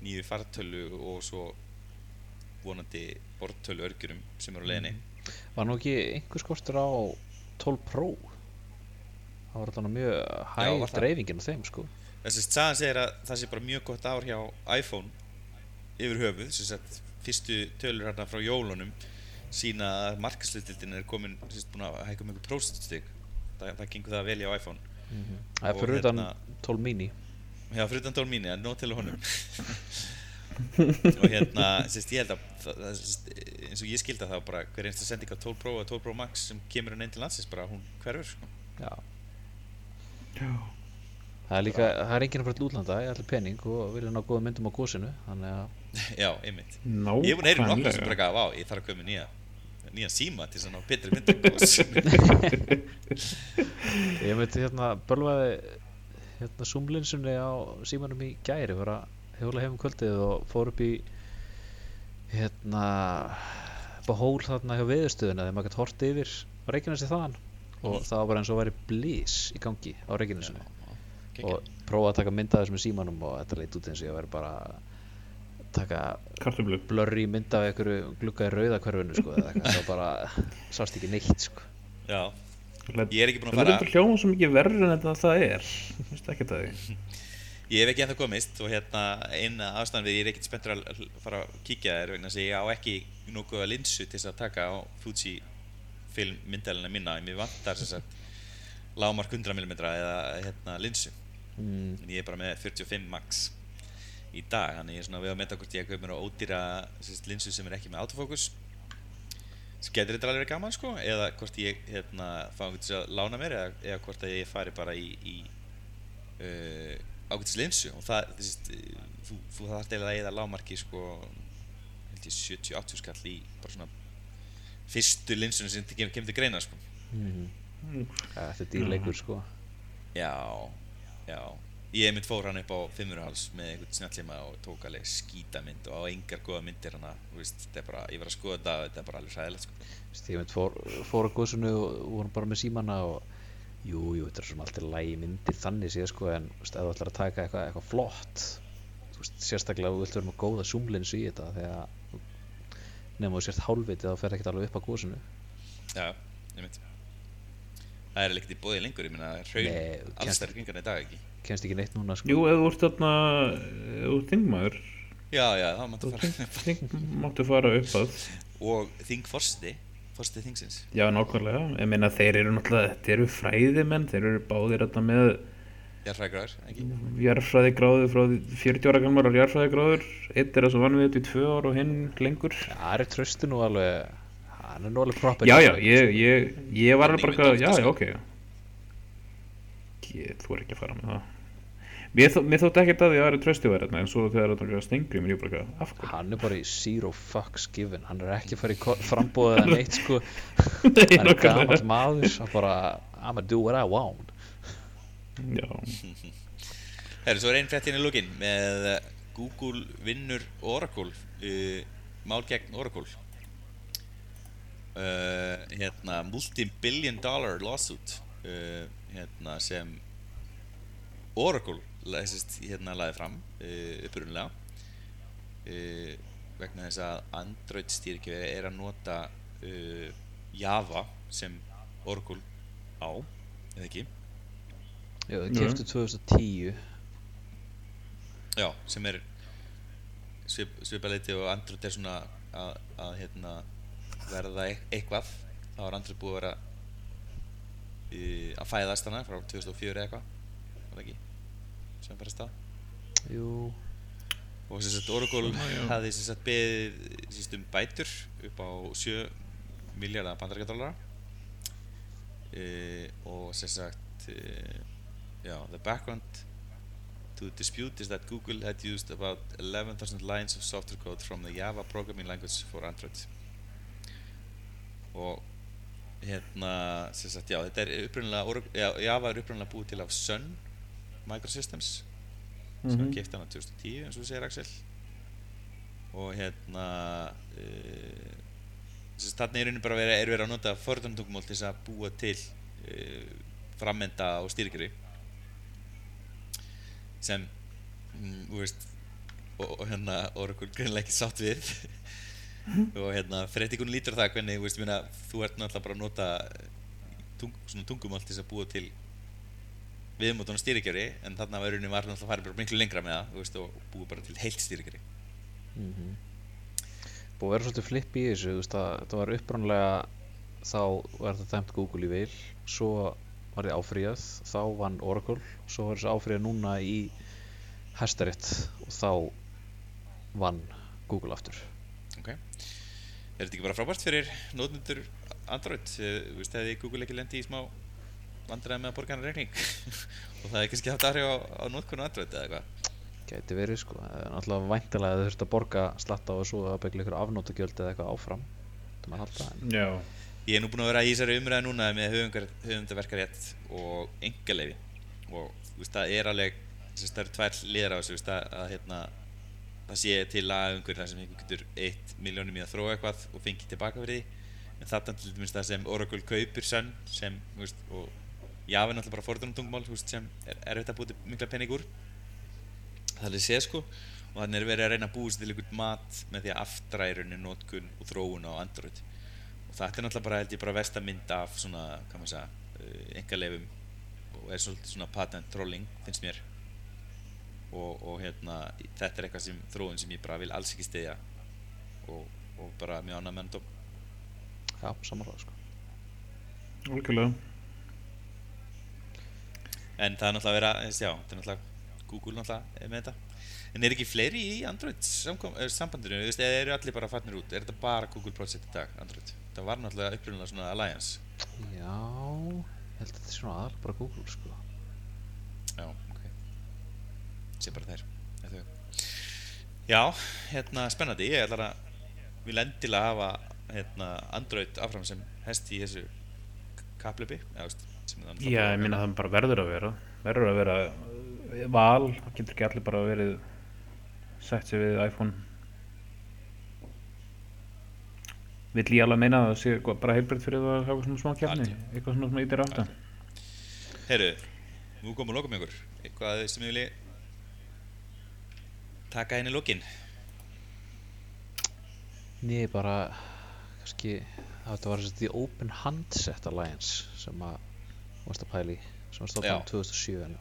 nýju fartölu og svo vonandi bortölu örgjurum sem eru á leiðinni. Var nú ekki einhver skortur á 12 Pro? Það var alltaf mjög hæg dreifingin á þeim sko. Að það sé bara mjög gott ár hjá iPhone yfir höfuð. Sagt fyrstu tölur hérna frá jólunum sína að markaslutildin er komin búin að hækka um einhver prósentstig það, það gengur það vel hjá iPhone. Það er fyrir utan hérna- 12 mini. Já, fyrir utan 12 mínu, en nóg til honum. Og hérna, sérst, ég held að það, það, sérst, eins og ég skildi það bara hver einsta sending af 12 Pro og 12 Pro Max sem kemur hann inn til landsins, bara hún hverfur sko. Já. Já. Það er líka, það er enginn að fara til útlanda í allir pening og vilja ná góða myndum á gósinu þannig að Já, einmitt. Nákvæmlega. Ég er búin að heyra um nokkuð sem bara gaf á, ég þarf að mér nýja nýja síma til þess að ná betri myndum. Ég myndi hérna bölvaði hérna zoomlinsunni á símanum í gæri var að hjóla heim um kvöldið og fór upp í hérna upp á hól þarna hjá veðurstöðuna þegar maður gæti hort yfir Reykjanesi þaðan. Og það var bara eins og væri blís í gangi á Reykjanesinu. Og prófa að taka mynda þessum með símanum og þetta leit út eins og ég væri bara taka blurry mynd af einhverju glugga í rauðakverfinu sko, það bara sást ekki neitt sko. Já, Það ég er ekki búin að er fara þetta hljóma svo mikið verður en þetta það er. Vist ekki það því. Ég hef ekki ennþá komist og hérna eina ástæðan við ég er ekkert spenntur að fara að kíkja þér vegna þess að ég á ekki nokkuð að linsu til þess að taka á Fuji film myndælina mína. Mér vantar þess að lámark 100mm eða hérna linsu. Mm, en ég er bara með 45 max í dag. Þannig ég er svona við að meta hvort ég kaup mér á ódýra sérst, linsu sem er ekki með autofókus. Sem getur þetta alveg gaman sko? Eða hvort ég hérna fá einhvern til að lána mér eða, eða hvort að ég fari bara í, í uh, ágætis linsu. Og það þessist, þú, þú þarf deila að eða lámarki sko held ég 70-80 skall í bara svona fyrstu linsunum sem kem- kemur til greina sko. Mm, þetta er dýrleikur sko. Já, já Ég mynd fór hann upp á fimmurhals með einhvern snjallíma og tók alveg skítamynd og á engar góða myndir hann að ég var að skoða þetta og þetta er bara alveg hræðilegt sko. Ég mynd fór, fór á góðsunu og vorum bara með símana og jú, jú, þetta er svona alltaf lægi myndir þannig séð sko en ef þú ætlar að taka eitthvað, eitthvað flott veist, sérstaklega þú vilt vera með góða zoomlinsu í þetta þegar nefnum þú sért hálfviti þá fer ekkert alveg upp á góðsunu Já, ég mynd Það er ekkert í bóði lengur, ég meina Kennst ekki neitt núna sko. Jú, þú ert þarna ert þingmaður Já, já, þá máttu fara þing, máttu fara upp að og þingforseti Forseti þingsins. Já, nákvæmlega, ég meina þeir eru náttúrulega þeir eru fræðimenn, þeir eru báðir þarna með Jarfræðgráður, ekki? jarðfræði gráður frá því 40 ára gamlar jarðfræði gráður einn er að svo vann við þetta í tvö ár og hinn lengur. Já, Ari Trausti nú alveg hann er nú alveg proper Já, já, ég, ég, ég var alveg bara já, já, ok. Ég þú er ekki að fara með það Mér, þó, mér þótt ekkert að því að það er trösti verið en svo þegar það er stengri mér ég bara eitthvað, af hverju hann er bara í zero fucks given. Hann er ekki að fara í frambóðið eða neitt sko. Hann er gamall maður hann bara I'm gonna do what I want. Já, Herru, svo er einn fréttin í lókin með eh, Google vinnur Oracle uh, mál gegn Oracle. Uh, hérna multi-billion dollar lawsuit uh, hérna sem Oracle læsist hérna laði fram uh, upprunlega uh, vegna þess að Android stýrikjöfi er að nota uh, Java sem Oracle á, eða ekki? Já, þau Jú. keftu 2010 Já, sem er svip, svipaleiti og Android er svona að, að hérna, verða e eitthvað. Þá er Android búið að vera að fæðast hana frá 2004 eða eitthvað var það ekki sem bara stað. Jú, og sem sagt Oracle hafði sem sagt beðið sem sagt, um bætur upp á 7 miljardar bandarækjadólara e, og sem sagt e, já, the background to the dispute is that Google had used about 11,000 lines of software code from the Java programming language for Android. Og hérna sem sagt já, þetta er já, Java er upprunalega búið til af Sun Microsystems sem Mhm. mm kefti hann á 2010 eins og þú segir Axel. Og hérna uh, þannig er raunin bara verið, er verið að nota forðandungmál til að búa til uh, frammenda og styrkri sem mm, veist og, og hérna Oracle greinlega ekki sátt við. Og hérna fréttikun lítur það hvernig veist, minna, þú ert náttúrulega bara að nota tung, svona tungumál til að búa til viðmótun og stýrikjöri en þarna var raunin var náttúrulega að fara miklu lengra með það veist, og búa bara til heilt stýrikjöri mm búið að vera svolítið flip í þessu veist að þetta var upprannlega þá var þetta dæmt Google í vil svo var þið áfríðað þá vann Oracle svo var þessi áfríðað núna í Hæstarétt og þá vann Google aftur Ok. Er þetta ekki bara frábært fyrir nótnendur Android? Eh, hefði Google ekki lendi í smá vandræði með að borga hann reikning. Og það er kannski haft aðhrif á, á nótkunn Android eða eitthvað? gæti verið sko. Það er náttúrulega væntalega að þau þurft að borga slatta og svo að byggja ykkur afnótagjöld eða eitthvað áfram. Það maður halda en Já, Ég er nú búinn að vera í þessari umræði núna með höfundaverkarétt og engaleifi og þú veist, það er alveg að það eru tvær liðar á þessu, þú veist, að, að hérna, það sé til lagaumhverf þar sem einhver getur 1 miljónum í að þróa eitthvað og fengi tilbaka fyrir því. En þarna til dæmis það sem Oracle kaupir Sun sem, þú veist, og Java er náttúrulega bara fordunum þú veist, sem er erfitt að búið til mikla pening úr. Það er séð sko og þannig er verið að reyna að búið sér til einhvern mat með því að aftra í rauninni notkun og þróun á Android. Og þetta er náttúrulega bara held ég bara versta mynd af svona, hvað maður segja, uh, engalefum og er svolítið svona patent trolling finnst mér. Og, og hérna, þetta er eitthvað sem þróun sem ég bara vil alls ekki stiðja og, og bara mjög annað menn dóm já, samanlega sko. Algjörlega en það er náttúrulega að vera, þess, já, þetta er náttúrulega Google náttúrulega með þetta. En er ekki fleiri í Android eh, sambandinu, veist, eða eru allir bara farnir út? Er þetta bara Google Project í dag, Android? Það var náttúrulega upprunalega svona Alliance. Já, held að þetta er svona aðal bara Google sko. Já, ok. Sé bara eða þau. Já, hérna spennandi. Ég ætla að vil endilega hafa hérna, Android áfram sem hest í þessu kaplöpi Já, ég minna það bara verður að vera. Verður að vera uh, val það getur ekki allir bara verið sett sér við iPhone? Vill ég alveg meina að það sé eitthvað bara heilbreytt fyrir það að hafa svona smá kjarni eitthvað svona sem ítir aftan Heyrðu, nú komum við lokum ykkur. Eitthvað sem ég vilji taka henni lókin Nei, bara kannski að þetta var þessi Open Handset Alliance sem að varst að pæla í sem var stofnað Já. um 2007 en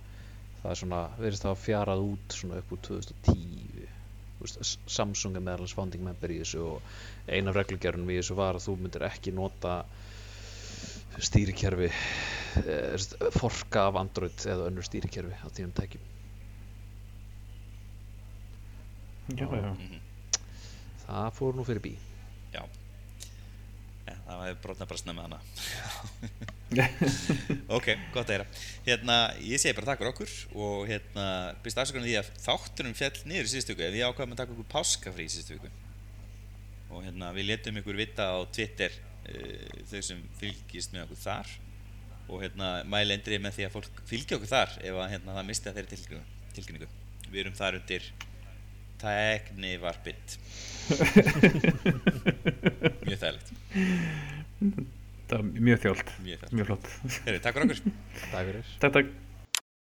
það er svona, verðist það að fjarað út svona upp úr 2010 Þú veist, Samsung er meðalans founding member í þessu og ein af reglugjörnum í þessu var að þú myndir ekki nota stýrikerfi eh, forka af Android eða önnur stýrikerfi á tíum tækjum Já, já, mm það fór nú fyrir bí Það var brotna bara snemma hana Ok, gott að heyra. Hérna, ég segi bara takk fyrir okkur og hérna, byrst afsökunum því að þáttunum fjall niður í síðustu viku við ákvæðum að taka okkur páskafrí í síðustu viku. Og hérna, við letum ykkur vita á Twitter uh, þau sem fylgist með okkur þar. Og hérna, mæli endrið með því að fólk fylgja okkur þar ef að hérna, það misti að þeirri tilkynningu. Við erum þar undir teknivarpið mjög þægilegt það er mjög þjólt. Mjög mjög flott. Heyrðu, takk fyrir okkur. Takk fyrir takk takk